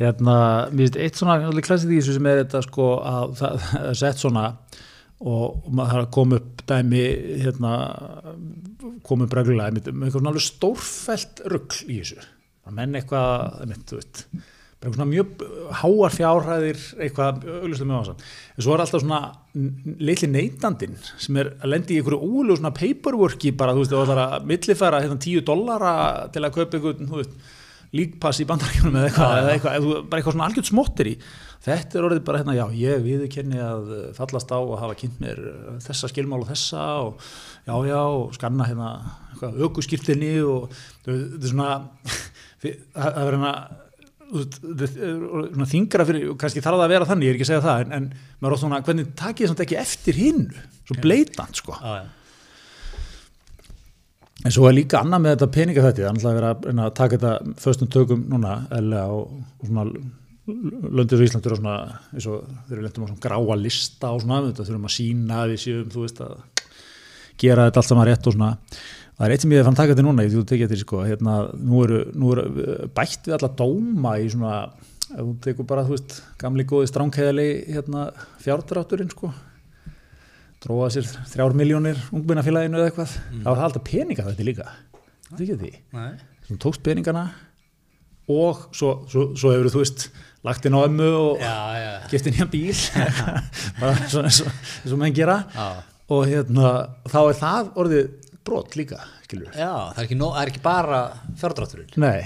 Hérna, mér finnst eitt svona klassið í þessu sem er þetta sko að það það er sett svona og maður kom upp dæmi hérna, kom upp reglulega með eitthvað svona alveg stórfælt rugl í þessu. Að menn eitthvað einmitt, þú veit, bara svona mjög háar fjárhæðir eitthvað auðvitað mjög ásam en svo er alltaf svona litli neytandinn sem er að lendi í einhverju úlu svona paperworki bara, þú veist, þú ætlar að millifæra hérna, 10 dollara til að kaupa einhvern, þú veist líkpass í bandarækjunum eða eitthvað, eða eitthvað, eða bara eitthvað svona algjörð smottir í. Þetta er orðið bara hérna, já, ég viðurkenni að fallast á að hafa kynnt mér þessa skilmál og þessa og já, já, og skanna hérna eitthvað, þetta þetta þingra fyrir, kannski þarf það að vera þannig, ég er ekki að segja það en, en maður oft svona, hvernig takið þið samt ekki eftir hinn svo bleitant, sko. Já, já. En svo er líka annað með þetta peninga þetta, það er verið að, reyna að taka þetta föstum tökum núna og, og svona löndir í Íslandur og svona eins og þeir eru lendum á svona gráa lista og svona þetta þurfum að sína við séum, þú veist að gera þetta allt saman rétt og svona það er eitt sem ég fann taka þetta núna, ég þú tekið þetta sko, hérna, nú eru, nú eru uh, bætt við alla dóma í svona ef þú tekur bara, þú veist, gamli góði stránkæðali hérna fjárdrátturinn sko. Dróða sér þrjár miljónir ungmennafélaginu eða eitthvað. Þá var það alltaf peninga þetta líka. Þetta ekki því, þú tókst peningana og svo, svo, svo hefur þú veist lagt inn á ömmu og gift inn í hann bíl. Bara svona eins og menn gera. Já. og hérna, þá er það orðið brot líka, skilur já það, er ekki nóg, það er ekki bara fjárdrátturinn. Nei,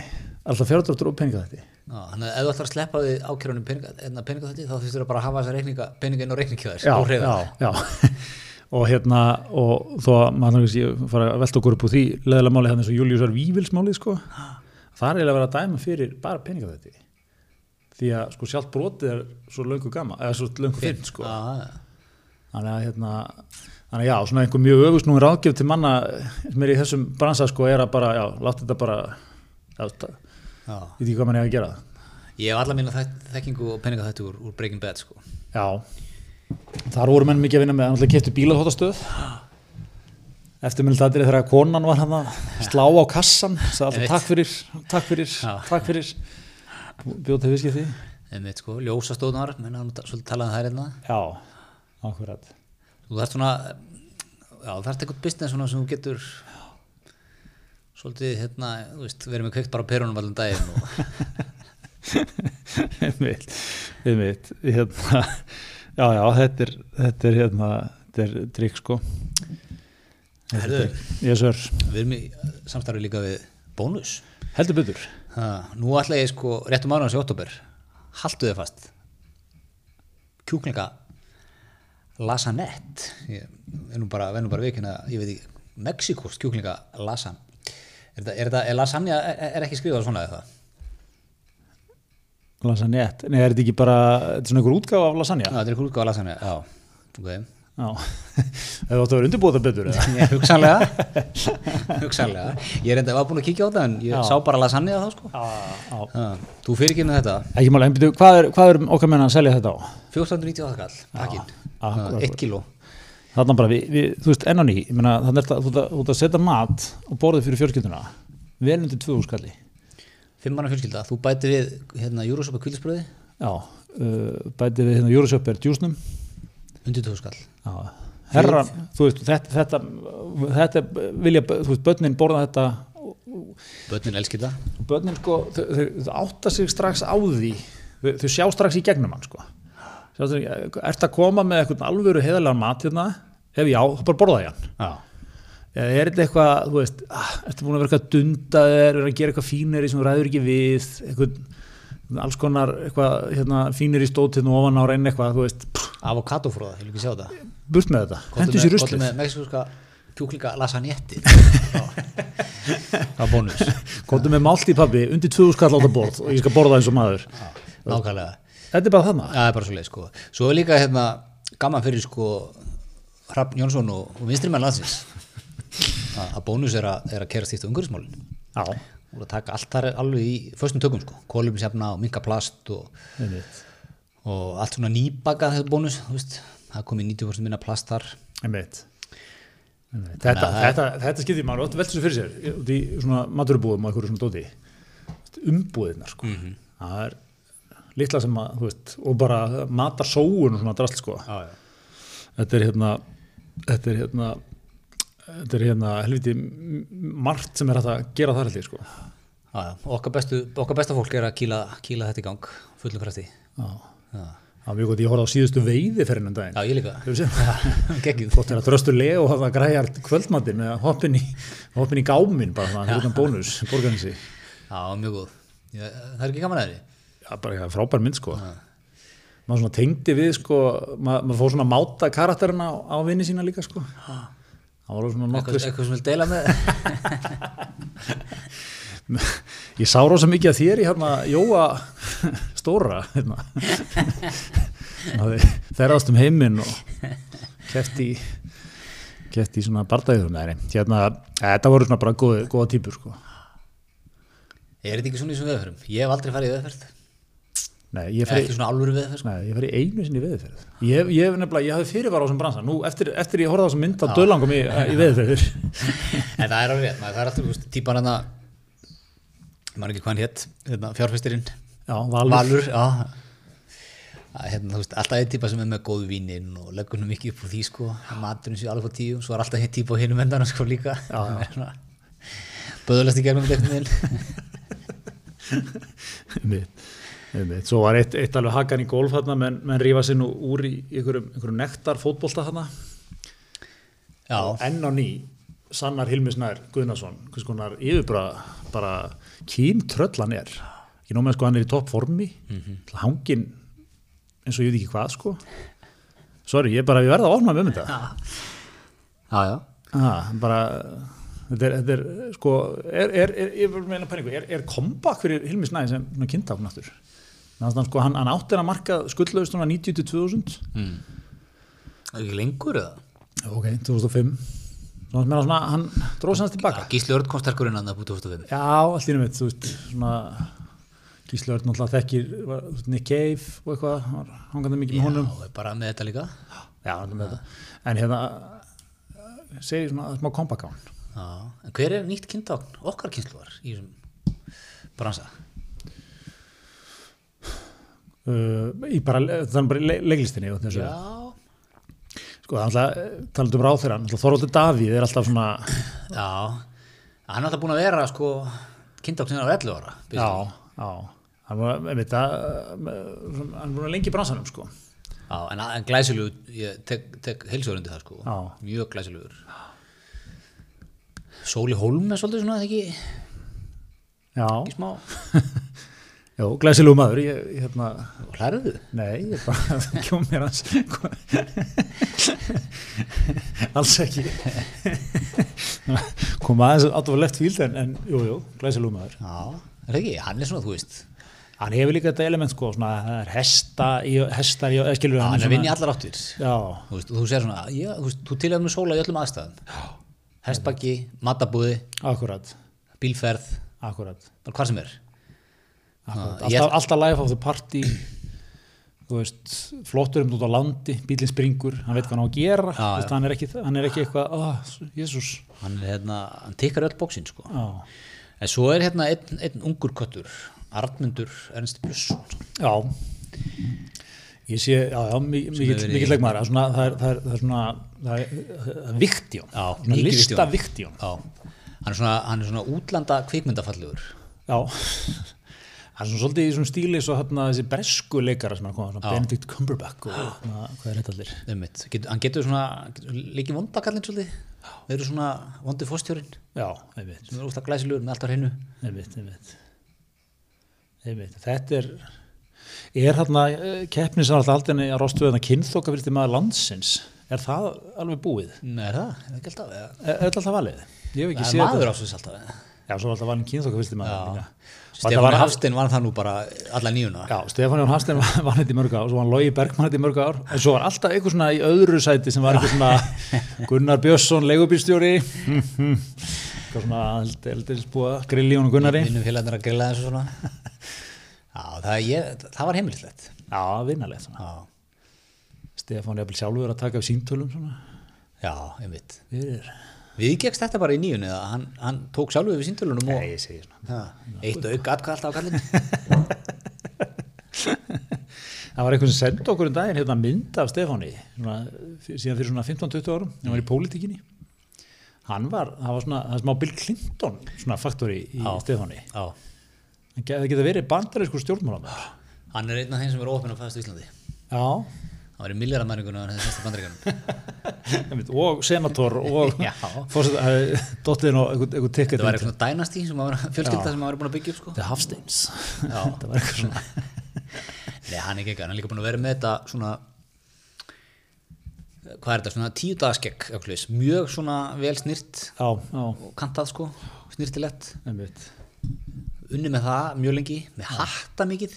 alltaf fjárdráttur og peninga þetta Já, þannig að ef þú ætlar að sleppa því ákjörunum peninga, peninga þetta, þá þurftur að bara hafa þessa reikninga, peninga inn á reikningkjöðar já, já, já. Og hérna, og þó að maður fara að velta okkur upp úr því leðilega máli hérna eins og Júliusar Vívilsmáli sko, það er eiginlega að vera að dæma fyrir bara peninga þetta því að sko sjálft brotið er svo löngu gama, eða svo löngu finn sko. Þannig að hérna þannig að já, svona einhver mjög öfust nú ráðgjöf til manna sem er í þessum bransa sko er að bara, já, láta þetta bara já, já. ég veit ekki hvað mann er að gera Ég hef alla mína þekk- þekkingu og peninga þetta úr, úr Breaking Bad sko. já, þar voru menn mikið að vinna með að náttúrulega keftu bílaþóttastöð eftirmyndadrið þegar konan var hann að slá á kassan sagði alltaf takk fyrir, takk fyrir, Já. takk fyrir bjóð til viðskipti Einmitt, sko, ljósastóðnar, menn hann svolítið talað um þær hérna. já, akkurat Þú þarft svona, já, þú þarft eitthvað business svona sem þú getur svolítið, hérna, þú veist, verið með kveikt bara á perunum allan daginn og einmitt, einmitt hérna, já, já, þetta er þetta er hérna, þetta er trikk sko. Herðu, ég sör, við erum í samstarfi líka við bónus. heldur Ha, nú ætla ég sko, réttum mánuðans í oktober, haltu þið fast, kjúklinga lasanett, ég er nú bara, bara vikina, ég veit ekki, Mexikost kjúklinga lasan. Er, þetta, er, þetta, er lasagna, er, er ekki skrifað svona eða það? lasagnett, nei, er þetta ekki bara þetta er svona einhver útgáfa af lasagna Já, þetta er eitthvað útgáfa lasagna, já. ok Já, þú ætti að vera undirbúið það betur eða? Hugsanlega hugsanlega ég reyndi að var búin að kíkja á það en ég Já. sá bara lasagna þá sko Já, já. þú fyrir ekki með þetta Ekki máli, en byrju, hvað er, hvað er okkar menna að selja þetta á? 1498 kall, pakkin akkurat. 1 kíló Þarna bara, við, við, þú veist, enn á ný, ég meina, þannig er það, að- þú ert að setja mat og borðið fyrir fjölskylduna, vel undir tvö úrskalli. fimm manna fjölskylda, þú bæti við hérna júrósopa kvílisbröði Já, uh, bætið við hérna Euroshopper djúsnum. Undir tvö skall Já, herra, þú veist, þetta, þetta, þetta vilja, þú veist, börnin borða þetta börnin elskir það börnin, sko, þau, þau, átta sig strax á því, þau, þau sjá strax í gegnum hann, sko. Ert að koma með eitthvað alvöru heðalega mat hérna? Ef já, þá bara borða ég hann. já, Eða er þetta eitthvað, þú veist, ah, ertu búin að vera eitthvað að dunda þér, vera að gera eitthvað fínir sem þú ræður ekki við, eitthvað, alls konar eitthvað, hérna, fínir í stót hérna ofan á reyna eitthvað, þú veist, avokadofróða, ég vil ekki sjá það burt með þetta, hendur sér ruslið. með mexiskoska kjúklinga lasagnetti það er bónus. Kóttu með mált í pabbi, undir tvöðu skall á þetta borð og ég skal borða eins og maður. nákvæmlega. Þetta er bara þarna. Já, það er bara svo leið sko. Svo er líka hérna gaman fyrir sko Hrafn Jónsson og, og vinstrimenn landsins. Að, bónus er að, er að kera stíft á umhverfismálin Og að taka allt þar alveg í föstum tökum sko, koluminsefna og minka plast og, og allt svona nýbaka þetta bónus, veist, það komið 90% minna plast þar einmitt. Þetta, þetta, þetta skiptir maður, óttu veltur svo fyrir sér, út í svona maturubúðum og eitthvað svona dóti, umbúðirnar, sko. Það er litla sem að, veist, og bara matar sóun og svona drast, sko. já, já. þetta er hérna þetta er hérna þetta er hérna helviti margt sem er hægt að gera þar heldur sko. Já, já. Okkar, okkar besta fólk er að kýla, kýla þetta í gang fullum krafti já. já. það var mjög gott, ég horfði á síðustu veiði fyrir ennum daginn. Já, ég líka. Er að dröstu leg og hafa græjar kvöldmattin með hoppin í, hoppin í gámin bara þannig að það er bónus, borgarinsi já, mjög góð. Já, það er ekki gaman að því já, bara eitthvað frábær mynd sko. Maður svona tengdi við sko maður, maður fór svona að máta karakterina á, á vinni sína líka sko það var svona nokkuð eitthvað, sem vil deila með Ég sá rosa mikið að þér í hérna Jóa stóra hérna. ferðast um heiminn og kefti í kefti í svona bardæðum hérna, þetta voru svona bara góða, típur sko. er þetta ekki svona í svona veðferðum? ég hef aldrei farið í veðferð Nei, ég veðferð sko. einu sinni í veðurferð. Ég, ég ég hafði fyrirvara á þessum bransa. Nú, eftir, eftir ég horfði á þessum mynd á döðlangum í, í veðurferður en það er alveg rétt, maður, það er alltaf típan hérna maður ekki hvað hann hétt hérna, fjárfestirinn. Já, Valur, Valur já. Að, hérna, veist, alltaf einn típa sem er með góð vínin og leggur nú mikið upp úr því sko, að maturinn sé alveg á tíu svo er alltaf einn típa á hinum endan sko líka. Böðulegst í gegnum deknin Einmitt, einmitt. Svo var eitt, eitt alveg hakan í golf þarna menn, menn rífa sér nú úr í einhverjum, einhverjum nektar fótbolta já, enn á ný Sannar Hilmisnær Guðnason hvers konar yfirbara bara kýmtröll hann er ekki nóg með sko hann er í topp formi. Mm -hmm. hangin eins og ég veit ekki hvað sko. Sorry, ég er bara, ég verða að opna með þetta. Já, já ah, bara þetta er, þetta er sko er, er, ég vil meina penningu, er, comeback fyrir Hilmisnær sem kynntákn aftur? að sko, hann, hann áttir að marka skuldlaust svona 90-2000 mm. er ekki lengur eða? ok, 2005 svona, svona, hann dróð sannst tilbaka Gísli Örn kom sterkur inn að það búið 2005 Já, allt í nefnt, þú veist, svona Gísli Örn náttúrulega þekkir var, Nick Cave og eitthvað, hann var hangandi mikið með honum. Já, bara með þetta líka Já, með þetta. En hérna, segir svona smá en hver er nýtt kynntákn okkar kynsluar í þessum bransa? Uh, í bara, það er bara le leiklistinni og þessu. Já, Sko, það er alltaf, talað um ráð þeirra, Þorvaldur Davíð er alltaf svona, já. Hann er alltaf búin að vera sko kynntákn sinna á 11 ára já, já, hann var, ég veit það, hann er búin að lengi bransanum, sko. Já, en, en glæsilegur, ég tek, tek heilsjórundi það sko, Já. mjög glæsilegur. Sóli Hólm er svolítið svona, ekki, Já, ekki smá já, glæsilegu maður, ég, ég hérna, Hlæruðu? Nei, ég er bara að kjóma mér hans Alls ekki. Kom aðeins átt of left field en, en jú, jú, glæsilegu maður. Já, er það ekki, hann er svona, þú veist hann hefur líka þetta element sko, svona, það er hesta í, hestar í, eða skilur Já, hann hann er er vinn í svona, allar áttir. Já, þú, veist, þú segir svona, já, þú, veist, þú tilhefum með sóla í öllum aðstæðum. Hestbakki, matabúði, akkurat. bílferð akkurat, bara hvað sem er akkurat. ég- alltaf, alltaf life of the party veist, flottur um út á landi bílinn springur, hann veit hvað hann á að gera Já, veist, hann, er ekki, hann er ekki eitthvað oh, jésús hann, er, hérna, hann tekkar öll bóksinn sko. en svo er hérna einn, einn ungur köttur Arnmundur Ernst Björnsson. Já. Ég sé, já, já, mi- mikill verið í- mikill leikmaður, það er það er, það er, svona, það er, viktjón mikið lista viktjón hann er svona, svona útlanda kvikmyndafallegur. Já það er svona svolítið í svona stíli svo hérna þessi bresku leikara sem er að koma, svona Benedict Cumberbatch og svona, hvað er þetta allir. Get, hann getur svona líki vondakallin svolítið verður svona vondi einmitt, sem er úrst að glæsilegur með allt á hreinu einmitt, einmitt einmitt, þetta er er hérna keppni sem alltaf aldrei að rostu þetta kynþokka fyrst í maður landsins er það alveg búið? Nei, er það? Er það ekki alltaf? valið? Ég hef ekki séð þetta? Já, svo var alltaf valin kynþokka fyrst í maður Stefán Hafstein var það nú bara alla nýjuna Já, Stefán Jón Hafstein var þetta í mörg ár, svo var hann Logi Bergmann þetta í mörg ár, en svo var alltaf eitthvað svona í öðru sæti sem var eitthvað svona Gunnar Björnsson, leigubílstjóri, eitthvað svona eldilsbúa, grilli hún og Gunnari. vinnum félagarnir að grilla þessu svona Já, það, ég, það var heimilislegt Já, vinnalegt svona. Já, Stefán er sjálfur að taka af síntölum svona. já, einmitt Fyrir. Við gegst þetta bara í nýjunni eða hann, hann tók sjálfur við síntölunum og. Já, eitt auk atkvæð alltaf á kallin Það var eitthvað sem sendi okkur um daginn hérna mynd af Stefáni svona, síðan fyrir svona 15-20 árum hann var í pólitíkinni. Hann var, það var svona, það smá Bill Clinton svona faktori í. Stefáni. það ge- það geta verið bandarískur stjórnmálamæður hann er einn af þeim sem er ofinn á fæðast Íslandi. Já, Það í milljaramæringunum hefði semst í bandaríkanum og senator og Já. dottiðin og einhver, einhver ticket Það var eitthvað sem var fjölskylda sem var búin að byggja upp sko. The Hafsteins það var eitthvað svona. Nei, hann er ekki ekki, hann er líka búin að vera með þetta svona hvað er þetta, svona tíu dagaskegg mjög svona vel snyrt já, já, og kantað sko, snyrtilegt. Einmitt. Unni með það mjög lengi, með hatta mikið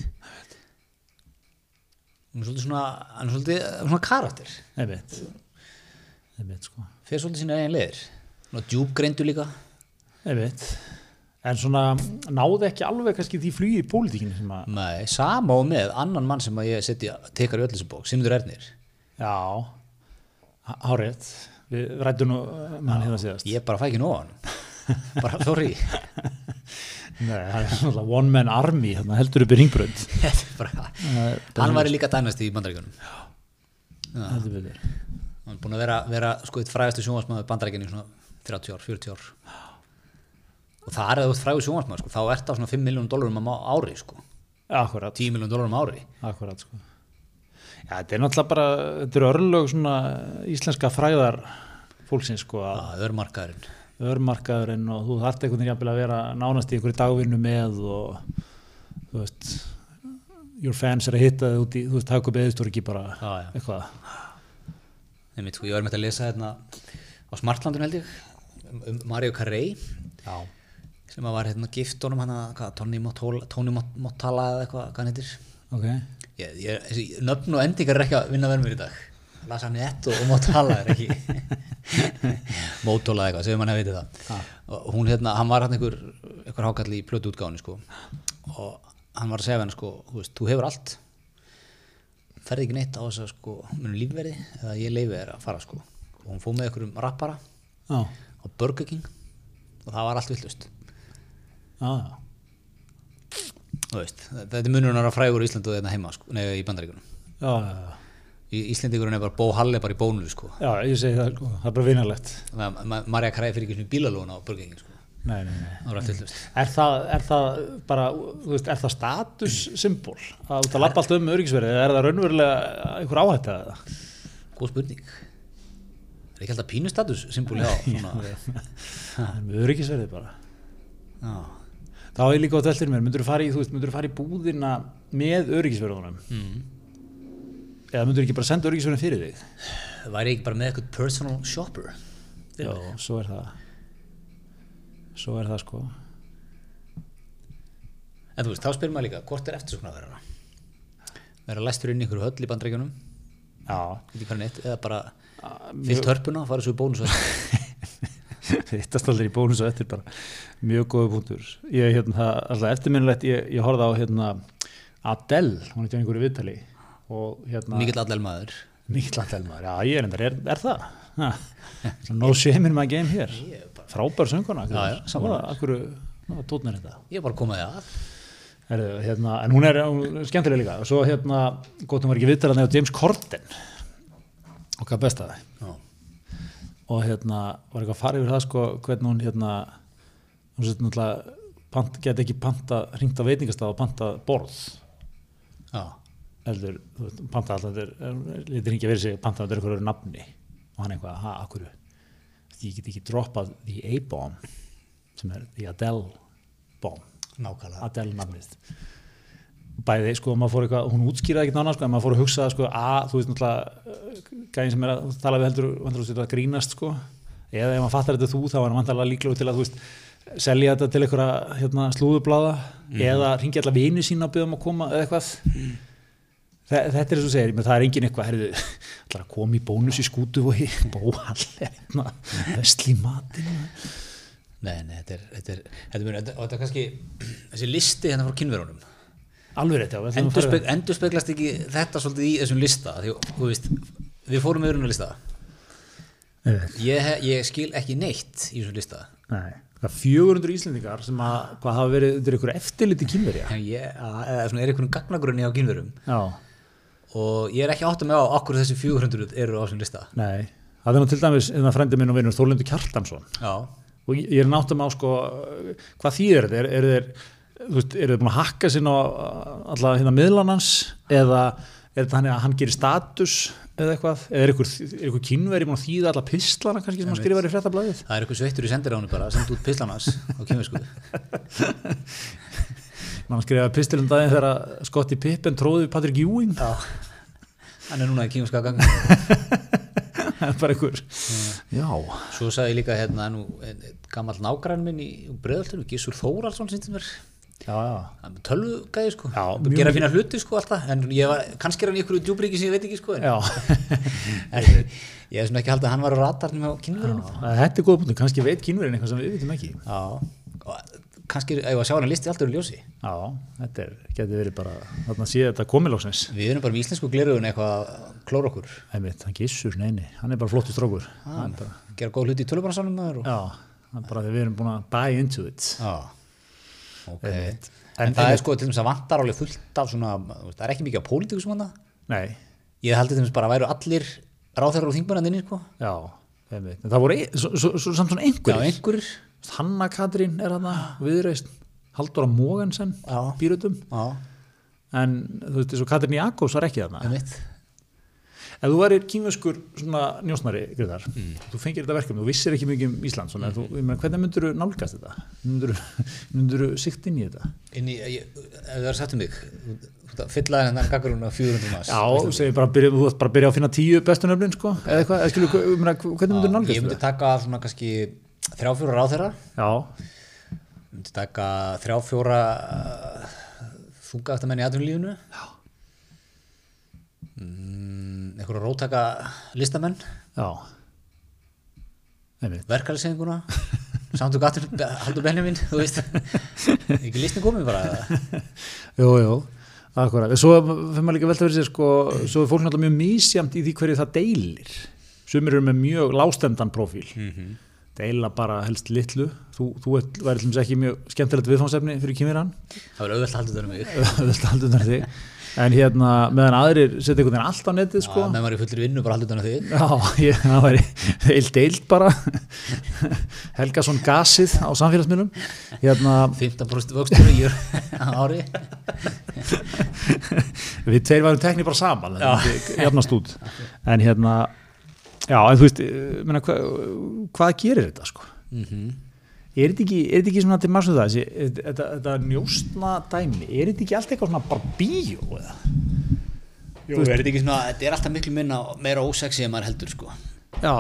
hann er svolítið svona hann er svolítið svona karakter. Einmitt. Einmitt sko. Fyrir svolítið sína eigin leiðir. Svona djúbgreindu líka. Einmitt. En svona náði ekki alveg kannski því flugi í pólitíkinni sem að Nei, sama og með annan mann sem að ég setja tekar í öll þessu bók, Simdur Ernir. Já, há- hárrétt Við rættum nú hann hérna ég bara fæ ekki hann bara sorry. Nei, hann er svona one man army heldur upp í ringbrönd er hann væri líka dænast í betur. Hann er búin að vera, vera sko eitt frægastu sjónvarsmaður bandaríkjunum í svona 30 ár, 40 ár. Og það er að þú ert frægur sjónvarsmaður sko, þá ert á svona 5 miljónum dólarum á ári sko, Akkurat, 10 miljónum dólarum á ári. Akkurat sko. Já, þetta er náttúrulega bara þetta eru örlög svona íslenska fræðar fólksins sko að að örmarkaðurinn örmarkaðurinn og þú þarft einhvern veginn að vera nánast í einhverju dagvinnu með og þú veist your fans er að hitta þig út í þú veist, taka upp eðistóri ekki bara Já, já. eitthvað. Einmitt, sko, ég var með að lesa hérna á Smartlandun held ég um, um Mario Carey. Já, sem að var hérna gift honum hann að Tony Motola, Tony Mot- Motola eða eitthvað, hvað hann heitir. Ok. Ég, ég, þessi nöfn og endingar er ekki að vinna verð mér í dag Lasa Nett og, og Motola er ekki? Motola eitthvað, segjum hann að veit það. Og hún hérna, hann var hann einhver einhver hákall í plötu útgáðinu sko. Og hann var að segja hann sko þú, veist, þú hefur allt. Ferði ekki neitt á þess að sko munum lífverði eða ég leifi þér að fara sko. Og hún fóð með einhverjum rappara Já, á Burger King og það var allt villust já Þú veist, þetta er munurinn að frægur í Íslandu eða heima, sko, nei, í bandaríkunum Já, já, já í Íslandingurinn er bara Bó Halle bara í bónulu sko. Já, ég segi það, sko, það er bara vinarlegt. Ma- Ma- Marja Kræði fyrir ekki svona bílalóna á Burger King sko. Nei, nei, nei. Er það, er það bara, þú veist, er það statussymbol að út að lappa allt um öryggisverið eða er það raunverulega einhver áhætt að það? góð spurning er ekki alltaf pínustatus symbol já, svona, Það er með öryggisverið bara. já. Þá er líka á teltir mér, myndur þú fara í, þú veist, myndur þú fara í búðina með öryggisverðunum Mm. Eða myndur ekki bara senda öryggisverðin fyrir þig? væri ekki bara með eitthvað personal shopper? Já, svo er það. Svo er það sko. En þú veist, þá spyrir maður líka, hvort er eftirsokna að vera vera læstur inn í einhverju höll í bandrækjunum Já, ekki eða bara fyllt hörpuna, fara svo í bónus hittast allir í bónus og eftir bara. Mjög góðu punktur. Ég, hérna, það, alltaf eftirminnilegt, ég, ég horfði á hérna, Adele, hún er til einhverju viðtali. og hérna mikill allel maður. Mikill Adele maður, já ég er endar, er, er það? Ha, no shame in my game hér frábær sönguna tótnir þetta. Ég er bara komaði að. Herðu, hérna, en hún er, hún skemmtilega líka. Og svo hérna, gott hún var ekki viðtalað nefnir James Corden. Og hvað besta. Það Já. og hérna var eitthvað að fara yfir það sko hvernig hún hérna hún sér náttúrulega get ekki panta hringt á veitingastað og panta borð. Já. Heldur, þú veist, panta alltaf þetta er, litur hringi að vera sig, panta þetta er einhverju nafni. Og hann eitthvað, ha, akkur ég get ekki droppað the A-bomb sem er the Adele bomb. Nákvæmlega. Adele nafnið. Bæði, sko, maður fór eitthvað, hún útskýraði ekkert nána, sko, en maður fór að hugsa, sko, að, þú veist náttúrulega, gæðin sem er að tala við heldur, vantar að grínast, sko. Eða ef maður fattar þetta þú, þá er hann vantarlega líklega til að, þú veist, selja þetta til einhverja hérna, slúðublaða eða ringja allar vini sína að byggja um að koma eða eitthvað. Þe, þetta er og segir, menn það er engin eitthvað herðu, allar að koma í bónus í skútu og bóhall, hérna, vestli matinn? Nei, nei, þetta er, þetta er, þetta er, þetta, og þetta er kannski, þessi listi hérna frá kynverunum, alveg rétt, já að endurspeg, endurspeglast ekki þetta svolítið í þessum lista, því, þú veist, við fórum með lista, Ég ég, skil ekki neitt í þessum lista, Nei, það er 400 Íslendingar sem að, hvað hafa verið undir ykkur eftirliti kynverja en ég, að, eða svona er einhvern gagnagrunni á kynverum Já, og ég er ekki átt að með á okkur þessi 400 eru á þessum lista. nei, það er nú til dæmis innan frendi minn og vinnur Þórlindur Kjartansson. Já, og ég er náttum á sko hvað þýðir þetta, er, er þeir eru þeir búin að hakka sinna á alla hérna miðlanans eða er þetta hann að hann gerir status eða eitthvað, eða er er ykkur kynveri búin að þýða alla pislana kannski sem hann skrifar í fréttablaðið? Það er eitthvað sveittur í sendiránu bara, sendt út pislanas á kynversku. Hann skrifaði pistilum daginn þegar Scottie Pippen tróði Patrick Ewing. Já, hann er núna í kynverska gagnagrunni. bara ykkur já, Svo sagði ég líka hérna nú gammal nágrann minn í breðaltunum, Gissur Þóraldsson sýndi mér. Já, já. Hann er tölvugæði sko. Gera fína hluti sko alltaf. Var, kannski er hann í ykkur djúbríki sem ég veit ekki sko en, en ég er svona ekki haldið að hann var á ratarnum á kynverunum þetta er góð punktur, kannski veit kynverin eitthvað sem við vitum ekki. Já, kannski ef að sjá hann listi alltaf í ljósi. Já, þetta er, getur verið bara þarna sé þetta komilóksins Við erum bara með íslensku glerugun eitthvað að klóra okkur. Einmitt, hann gissur, neini, hann er bara flottur strókur ah, gera góð hluti í tölvubaransanum maður og... já, er bara við erum búin að buy into it. Já, ok. Einmitt. En, En- það er sko til þess að vantar alveg fullt af svona, það er ekki mikið á pólitíku sem hann nei, Ég haldið til þess bara að væru allir ráþærar og þingmennandinni Hanna Katrín er hann viðreist Halldóra Mogensen Já. býrutum Já, en þú veist, og Katrín Jakobs var ekki þarna. Ef þú værir kínveskur svona njósnari Gryðar, þú fengir þetta verkefni þú vissir ekki mikið um Ísland svona, þú, ég meina, hvernig myndur þú nálgast þetta? Myndur þú sikt inn í þetta? Inn í, ég, ef það er sagt um mig þú- þú ert að fylla þennan gaggarun á 400 manns já, þú segir bara, byrja, þú ætti bara að byrja að finna tíu bestu nöfnin sko, eða eitthvað, eða skilur, ég hvernig myndur þú ég nálgast myndi þetta? taka svona kannski þrjá fjóra ráþæra já, myndi taka þrjá fjóra þunga eftir menn í atvinnulífinu. Mm, einhverja rótaka listamenn. Verkefælisenguna samtök aftur, haldur Benjamin þú veist, ekki listni komið bara. Eða? Jú, jú, akkurat. Svo fyrir maður líka velta fyrir sér sko, svo er fólk náttúrulega mjög mísjamt í því hverju það deilir. Sumir eru með mjög lástendan profíl. Deila bara helst litlu. Þú, þú væri til dæmis ekki mjög skemmtilegt viðfánsefni fyrir kýmirann. það verður auðvelt haldur það um mig haldur þar þig. En hérna, meðan aðrir setja einhvern veginn allt á netið sko. sko. með maður í fullri vinnu bara haldur það um þig Já, ég, það væri eilt deilt bara. Helgason gasið á samfélagsmiðlum. Hérna, 15% vöxtur í ári við tveir varum teknir bara saman jafnast út en hérna já, en þú veist, eh, meina, hva, hvað gerir þetta sko? Er þetta ekki, er þetta ekki svona til maður það þessi, þetta, þetta njóstna dæmi er þetta ekki allt eitthvað svona bara bíó eða? Jú, er þetta ekki svona, þetta er alltaf miklu minna meira ósexi en maður heldur sko. Já,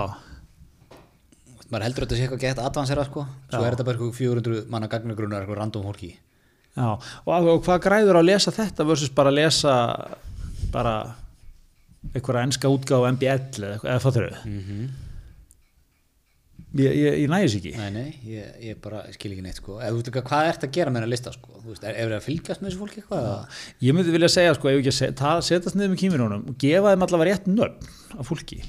maður heldur að þetta sé eitthvað gett advansera sko. Svo Já. er þetta bara eitthvað 400 manna gagnagrunnar eitthvað random fólki. Já, og, og hvað græður að lesa þetta versus bara að lesa bara einhverja enska útgáfa MBL eða, eitthvað- fattur þau mm ég, ég, ég næðis ekki Nei, nei, ég, ég bara skil ekki neitt sko. Eða, þú veist hvað ert að gera með hennar lista sko? Veist, er, er það að fylgjast með þessu fólki eitthvað? eða? ég myndi vilja segja sko, ef ég ekki að se- ta- setjast niður með kíminunum og gefa þeim allavega rétt nöfn af fólki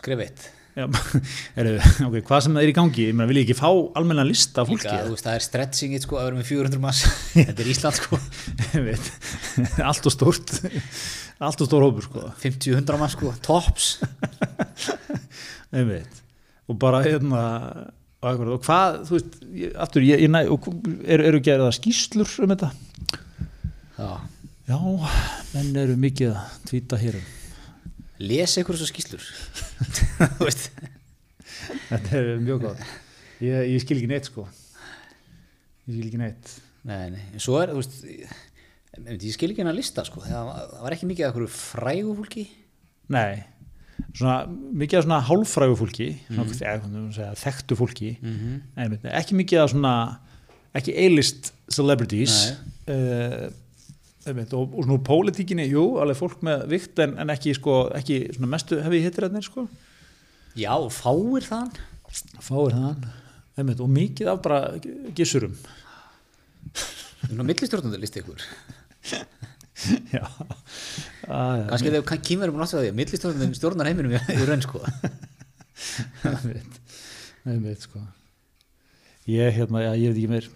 skrif eitt Já, er, okay, hvað sem það er í gangi ég vil ekki fá almenna lista fólki Líka, veist, það er stretching sko, að vera með 400 mass Þetta er Ísland sko. Allt og stórt. Allt og stór hópur sko. 50-100 mass sko, tops. Og bara hérna og hvað, þú veist aftur, ég, ég næ, eru, eru gerða skýslur um þetta? Já, Já, menn eru mikið að tvíta hér um lesa ykkur þessu skýslur þetta er mjög góð ég, ég skil ekki neitt sko. Ég skil ekki neitt. Nei, nei, en svo er, þú veist ég, skil ekki hennar lista sko. Það var, það var ekki mikið af einhverju frægu fólki. Nei, svona mikið af svona hálfrægu fólki eða, maður segja, þekktu fólki. -hmm. nei, ekki mikið af svona ekki A-list celebrities. Uh, einmitt, og, og svona úr pólitíkinni, jú, alveg fólk með vikt en, en ekki, sko, ekki mestu hefði hittir hérna sko. Já, fáir þann fáir það einmitt, og mikið af bara gissurum. Millistjórnundur listi ykkur. Já, að, Kannski þegar kýmur um náttúrulega því að millistjórnundur stjórnar heiminum í raun sko. Einmitt, einmitt sko ég, hérna, já, ég veit ekki meir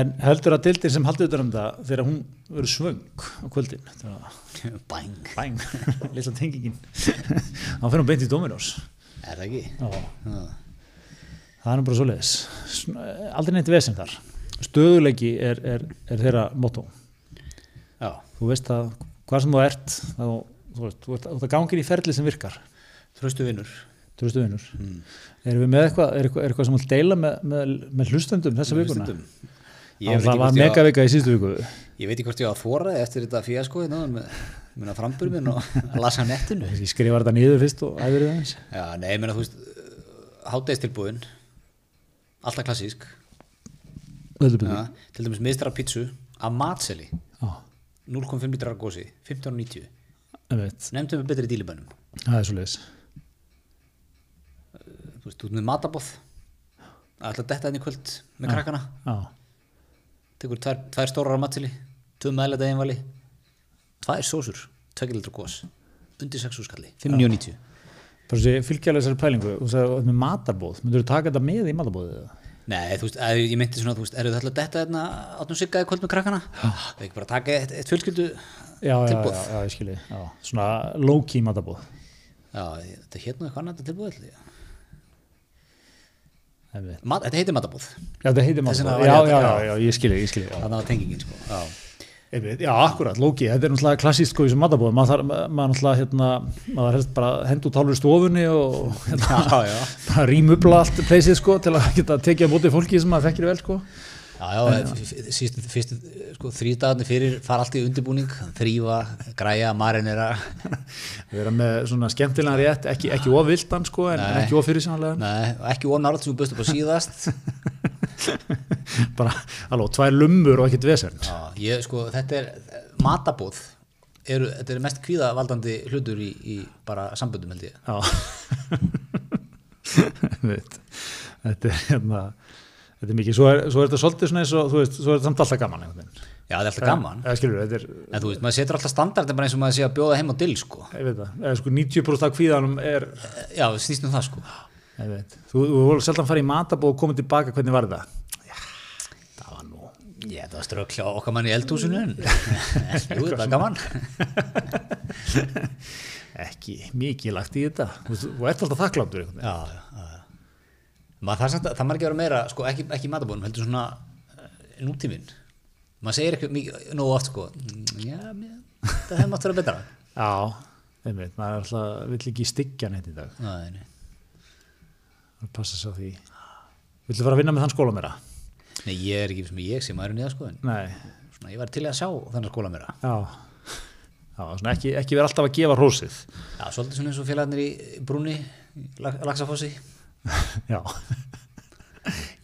en heldur að dildin sem haldi utan um það þegar hún verður svöng á kvöldin Bang, bæng, lilla tengingin þá fyrir hún beint í Dominos er það ekki? já. Það er bara svo leiðis. Aldrei neitt vesinn þar. Stöðuleiki er, er, er þeirra motto. Já, Þú veist að hvað sem þú ert, þá, þú veist, þú ert, að gangir í ferli sem virkar. tröstu vinnur Veist, vinnur. mm. Erum við með eitthvað, er eitthvað, er eitthvað sem þú vilt deila með, með, með hlustendum þessa vikuna? Það var á- megavika í síðustu viku. Ég veit ekki hvort ég á að þóra eftir þetta fíasko hérna, með minna frambur minn og að lasa nettinu. Ég skrifa þetta niður fyrst og æfir það eins. Já, nei, meina, þú veist, hátæðistilbúin, alltaf klassísk, ja, til dæmis miðstara pítsu af matseli, Já, 0,5 litrar gósi, 15,90. ég veit. Nefndum við betri dílibænum. Það er svo leiðis. Þú veist, þú ert með matabóð, alltaf detta henni í kvöld með krakkana, Já, tekur tvær, tvær stórar af matseli, tvö meðlega einvali, tvær sósur, 2 litrar gós, undir 6 úrskalli, 5,90. bara svo ég fylgja alveg þessari pælingu og það er með matarbóð. Myndur þú taka þetta með í matarbóðið? eða? Nei, þú veist, að, ég meinti svona, þú veist, eru þetta detta hérna átnum siggaði kvöld með krakkana? Er ekki bara að taka eitt, eitt fjölskyldu Já, já, tilboð. já, já, ég skilji. Já, svona low-key matabóð. Já, þetta er hérna eitthvað annað tilbúið ætli ég. Einmitt. Mat, Þetta heitir matabóð Já, þetta heitir matabóð. Já, að- já, já, ég skilji, ég skilji. Þannig var tengingin, sko Já, akkurat, low-key. Þetta er náttúrulega klassíst sko í þessum matabóð. Maður náttúrulega, hérna, maður helst bara hend út hálfur í stofunni og hérna, bara rýmubla allt pleysið sko til að geta tekið á móti fólki sem maður þekkir vel sko. Já, já, síst, fyrst, sko, þrýdagarnir fyrir fara allt í undirbúning þrýfa, græja, marinera erum með svona skemmtilega rétt, ekki, ekki ofvildan sko en, en ekki ofyrirsannlega. Nei, ekki ónárat sem búist upp á síðast Bara, alveg, tvær lummur og ekkert vesen. Já, ég, sko, þetta er matabóð eru, þetta er mest kvíðavaldandi hlutur í, í bara samböndum held ég Já. Þetta er hérna þetta er mikið, svo er, svo er þetta svolítið svona eins og þú veist, svo er þetta samt alltaf gaman einhvern veginn. Já, það er alltaf gaman Eða skilur, þetta er, En þú veist, maður setur alltaf standardin bara eins og maður sé að bjóða heim á dill, sko. ég veit það, eða sko 90% af kvíðanum er, Já, snýst um það, sko. ég veit, þú, þú voru seldan farið í matabóð og komið tilbaka, hvernig var þetta? Já, það var nú, Já, það var strökla okkar mann í eldhúsinu, en jú, það er gaman. ekki mikið lagt í þetta, veist, þú ert alltaf þakkláttur einhvern veginn. Já, já. Maður, það, það maður ekki að vera meira, sko, ekki, ekki matabónum, heldur svona uh, nútíminn. Maður segir ekki mikið, nógu oft, sko, "Mm, já, mér, það hefði mátt vera betra. Já, veit, maður er alltaf, vill ekki styggja neitt í dag, nei. það passa svo því. Viltu fara að vinna með þann skóla meira? Nei, ég er ekki sem ég sem maður er niða, sko, svona, ég var til að sjá þennan skóla meira. já, já svona ekki, ekki vera alltaf að gefa hrósið. Já, svolítið svona eins og félagarnir í brúni, Lag- Laxafossi. Já.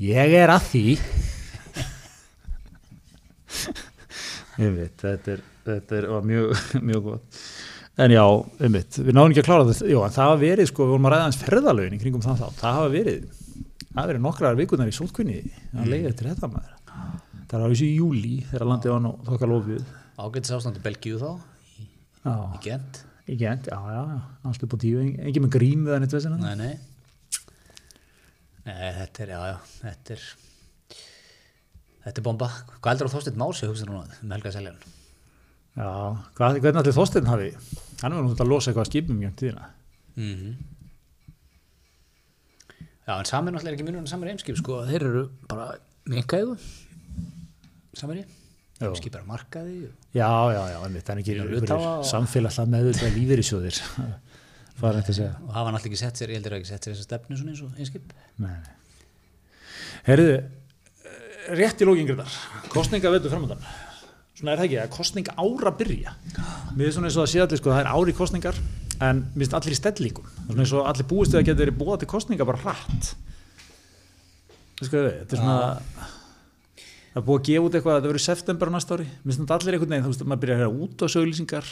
Ég er að því Ég veit, þetta er, þetta er var mjög, mjög gott. En já, einmitt, við náðum ekki að klára þetta. En það hafa verið, sko, við vorum að ræða hans ferðalögin í kringum það þá. Það hafa verið, það hafa verið nokkrar vikunar í sótkunni að leiða eftir þetta maður. Það var þessi í júli þegar landið var nú þokkar lofið. Ágætis ástandi Belgíu þá, í, Já, í Gent. í gent, já, já, já, allt upp á tíu, engin með grím við hann eitt vesina. Nei, nei. Nei, þetta er, já, já, þetta er, þetta er bomba. Hvað heldur á Þorsteinn Mási, hugsaður núna, um Helga Seljan? Já, hvað, hvernig allir Þorsteinn hafi, hann er nú þetta að losa eitthvað að skipum mjög tíðina. Mm Já, en samir náttúrulega er ekki munum samir einskip, sko, þeir eru bara minkæðu, samir í, Já. skip er að markaði, Já, já, já, einmitt, það er ekki Já, einhverjir hluthafa og- samfélagslega lífeyrissjóðir, fara þetta að segja. og hafa náttúrulega ekki sett sér, ég heldur ekki sett sér þessa stefnu svona eins og einskip. Nei. Herðu, eh, rétt í lókingriðar, kostninga veitur framöndan. Svona er það ekki, að kostninga ára byrja. Mér er svona eins og að sé allir, sko, það er ári kostningar, en mér finnst allir í stellingum. Það svona eins og allir búist við að geta verið búið til kostninga bara hratt. Það þetta er svona, það er búið að gefa út eitthvað að þetta verið september á næsta ári. Mér finnst allir einhvern veginn, þú veist, maður byrja að hérna út á sögulýsingar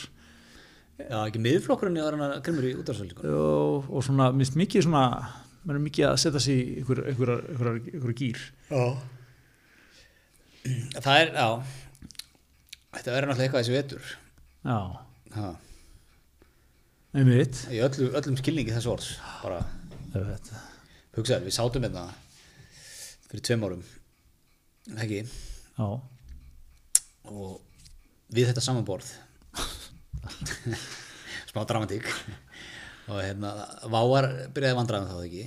Já, ekki miðflokkurinn í aðra grimmur í útvarsvöldingu. og, og svona, mér finnst mikið svona, maður er mikið að setja sig í einhver, einhver, einhver, einhver gýr. Já. Það er, já, þetta verður náttúrulega eitthvað þessi vetur. Já, Ha. einmitt. Í öllu, öllum skilningi þess orðs, bara hugsaður, við sátum hérna fyrir tveim árum, ekki, Já, og við þetta samanborð, smá dramatík, og hérna, Váar byrjaði vandræðum þá ekki,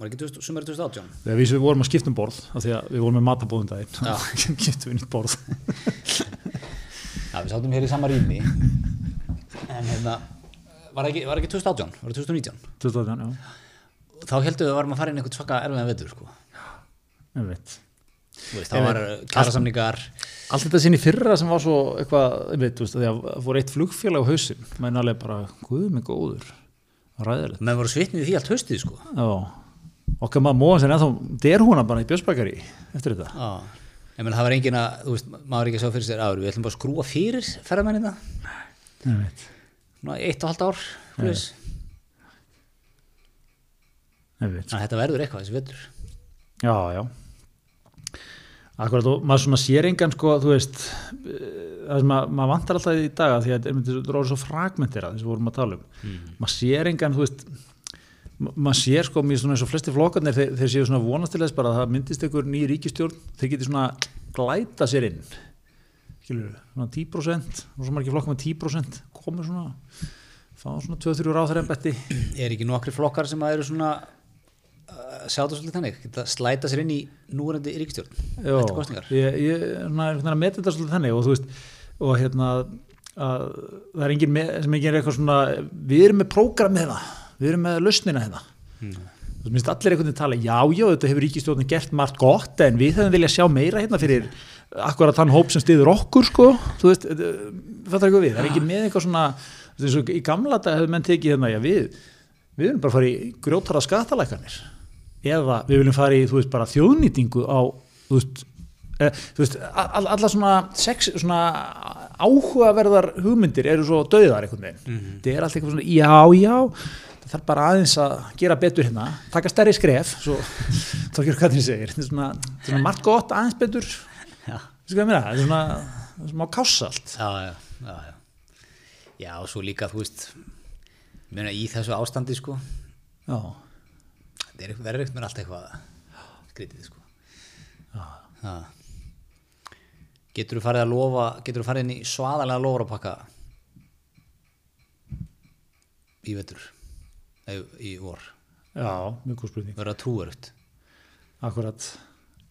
var ekki 2000 sumari 2018? þegar við, við vorum að skipta um borð af því að við vorum með matabóðum daginn skiptum við nýtt borð. Já, við sátum hér í sama rými, en hérna, var ekki, var ekki 2018, var það 2019? 2018, já, Þá heldum við að varum að fara inn einhvern svaka erfiðan vetur, sko. Þú veist, það var kærasamningar, Allt þetta sinni fyrra sem var svo eitthvað, þú veist, það fór eitt flugfélag á hausinn, menn alveg bara, guð mig góður ræðilegt, menn voru svitnið því allt haustið, sko. já. Okkar maður móðan sem ennþá derhúna bara í Björnsbækari eftir þetta? Já, ég menn það var engin að, þú veist, maður ekki sjá fyrir sér áður, við ætlum bara að skrúa fyrir svona eitt og halvt ár, Þannig að þetta verður eitthvað þessi vetur. Já, já. Akkurat og maður svona sér engan sko, þú veist, eh, það sem að, maður vantar alltaf í dag að því að þetta er svo fragmenterað þess að við vorum að tala um. Maður sér engan, þú veist, ma- maður sér sko, mér svona eins og flesti flokkarnir, þeir, þeir séu svona vonast til þess bara að það myndist einhver ný ríkistjórn, þeir geti svona glæta sér inn. Skilur, svona 10%, og svo margir flokkar með 10%, komur svona, fá svona 2-3 ráþæri embetti. Er ekki nokkri flokkar sem að eru svona, sjá þetta svolítið þannig, geta slæta sér inn í núverandi ríkistjórn, Já, eftir kostningar. ég, ég er að meta þetta svolítið þannig og þú veist og hérna að það er engin sem engin er eitthvað svona við erum með prógram með það við erum með lausnina hérna Mm. þú veist, allir einhvern veginn tala, já, já, þetta hefur ríkistjórnin gert margt gott en við hefum viljað sjá meira hérna fyrir akkurat þann hóp sem stiður okkur sko, þú veist, við það er ekki með eitthvað svona, þú veist, í gamla dag hefur menn tekið hérna, já, við við eða við viljum fara í, þú veist, bara þjóðnýtingu á, þú veist eh, þú veist, all, alla svona sex, svona áhugaverðar hugmyndir eru svo döðar einhvern veginn. Mhm. þetta er allt eitthvað svona, já, já það þarf bara aðeins að gera betur hérna. Taka stærri skref, svo þá gerur hvað þið segir, þetta er svona, svona margt gott aðeins betur, þetta er svona, svona kássalt. Já, já, já, já. Já, og svo líka, þú veist, meina í þessu ástandi, sko, já, er verður ekkert með allt eitthvað skrítið, sko. Já. Getur þú farið að lofa, getur þú farið inn í svaðalega lofrapakka í vetur, eða í vor, já, mjög góð spurning verður það trúverut. akkurat,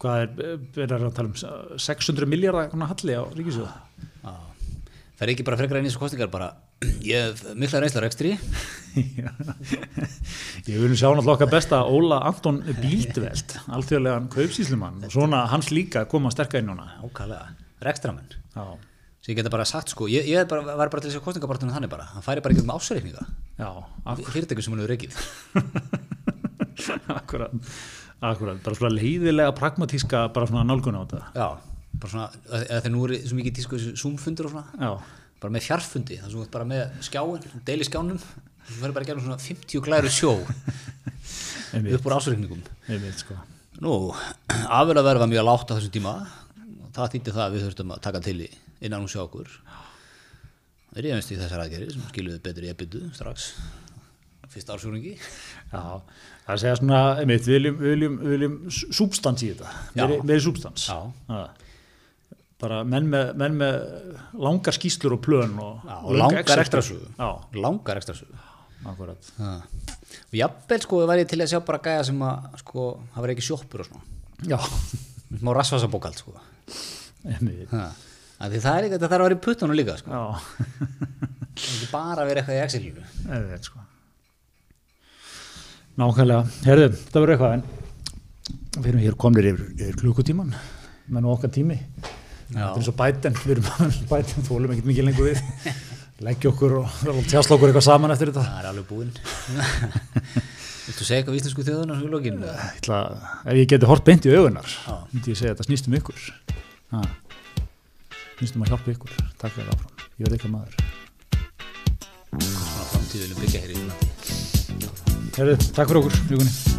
hvað er, er að tala um 600 miljardar halli á ríkisjóða Já. Það er ekki bara frekar inn í þessu kostningar, bara, ég hef mikla reynsla rekstri, Ég vil sjá náttúrulega okkar besta Óla Anton Bíldveld, alþjóðlegan kaupsíslumann og svona hans líka koma sterkar inn núna. ákvæðlega, rekstramenn. Já, sem ég geta bara sagt sko, ég, ég bara, var bara til þess að kostningabartunum þannig bara, hann færi bara ekki um ásreikninga fyrirtæki sem hann hefur reikið akkurat, akkurat, bara svona leiðilega pragmatíska bara svona nálgun á þetta. já, bara svona, þegar nú er svo mikið tísku þessu Zoom-fundur og svona. Já, bara með fjarfundi, þar sem þú ert bara með skjáin deili skjánum, þú verður bara að gera svona 50 glæru sjó upp úr ásreikningum sko. Nú, afurðaverð var mjög lágt á þessum tíma og það þýtti það að við þurftum að taka til í innan hún sjá okkur Ríðumst í þessar aðgerðir sem skiluðu betur í ebyttu strax fyrsta ársfjörningi Já, það er að segja svona, einmitt, við viljum, viljum, viljum substans í þetta, Já. meiri, meiri substans. Já. Bara menn með, menn með langar skýslur og plön og, Já, og langar. Já, langar ekstra sögu akkurat. og jafnvel sko væri ég til að sjá bara gæja sem að sko, það var ekki sjoppur og svona. Já, má rasvasa bókald sko. Það er ekki, þetta þarf að vera í puttunum líka sko. það ekki bara að vera eitthvað í Excel-inu einmitt sko. Nákvæmlega, herðu, það verður eitthvað en við erum hér komnir yfir, yfir klukkutíman, menn og okkar tími. Þetta er eins og bæten, við erum bæten, þólum ekkert mikið lengur við. Leggja okkur og tjásla okkur eitthvað saman eftir þetta. það er alveg búinn. Viltu segja eitthvað við íslensku þjóðunar í lokin? Ég ætla, ef ég geti hort beint í augunar myndi ég segja að þetta snýst um ykkur. Ha. snýst um að hjálpa ykkur. Takk fyrir áfram, ég verð eitthvað maður. Svona framtíð viljum byggja hér í takk fyrir okkur, Jökunni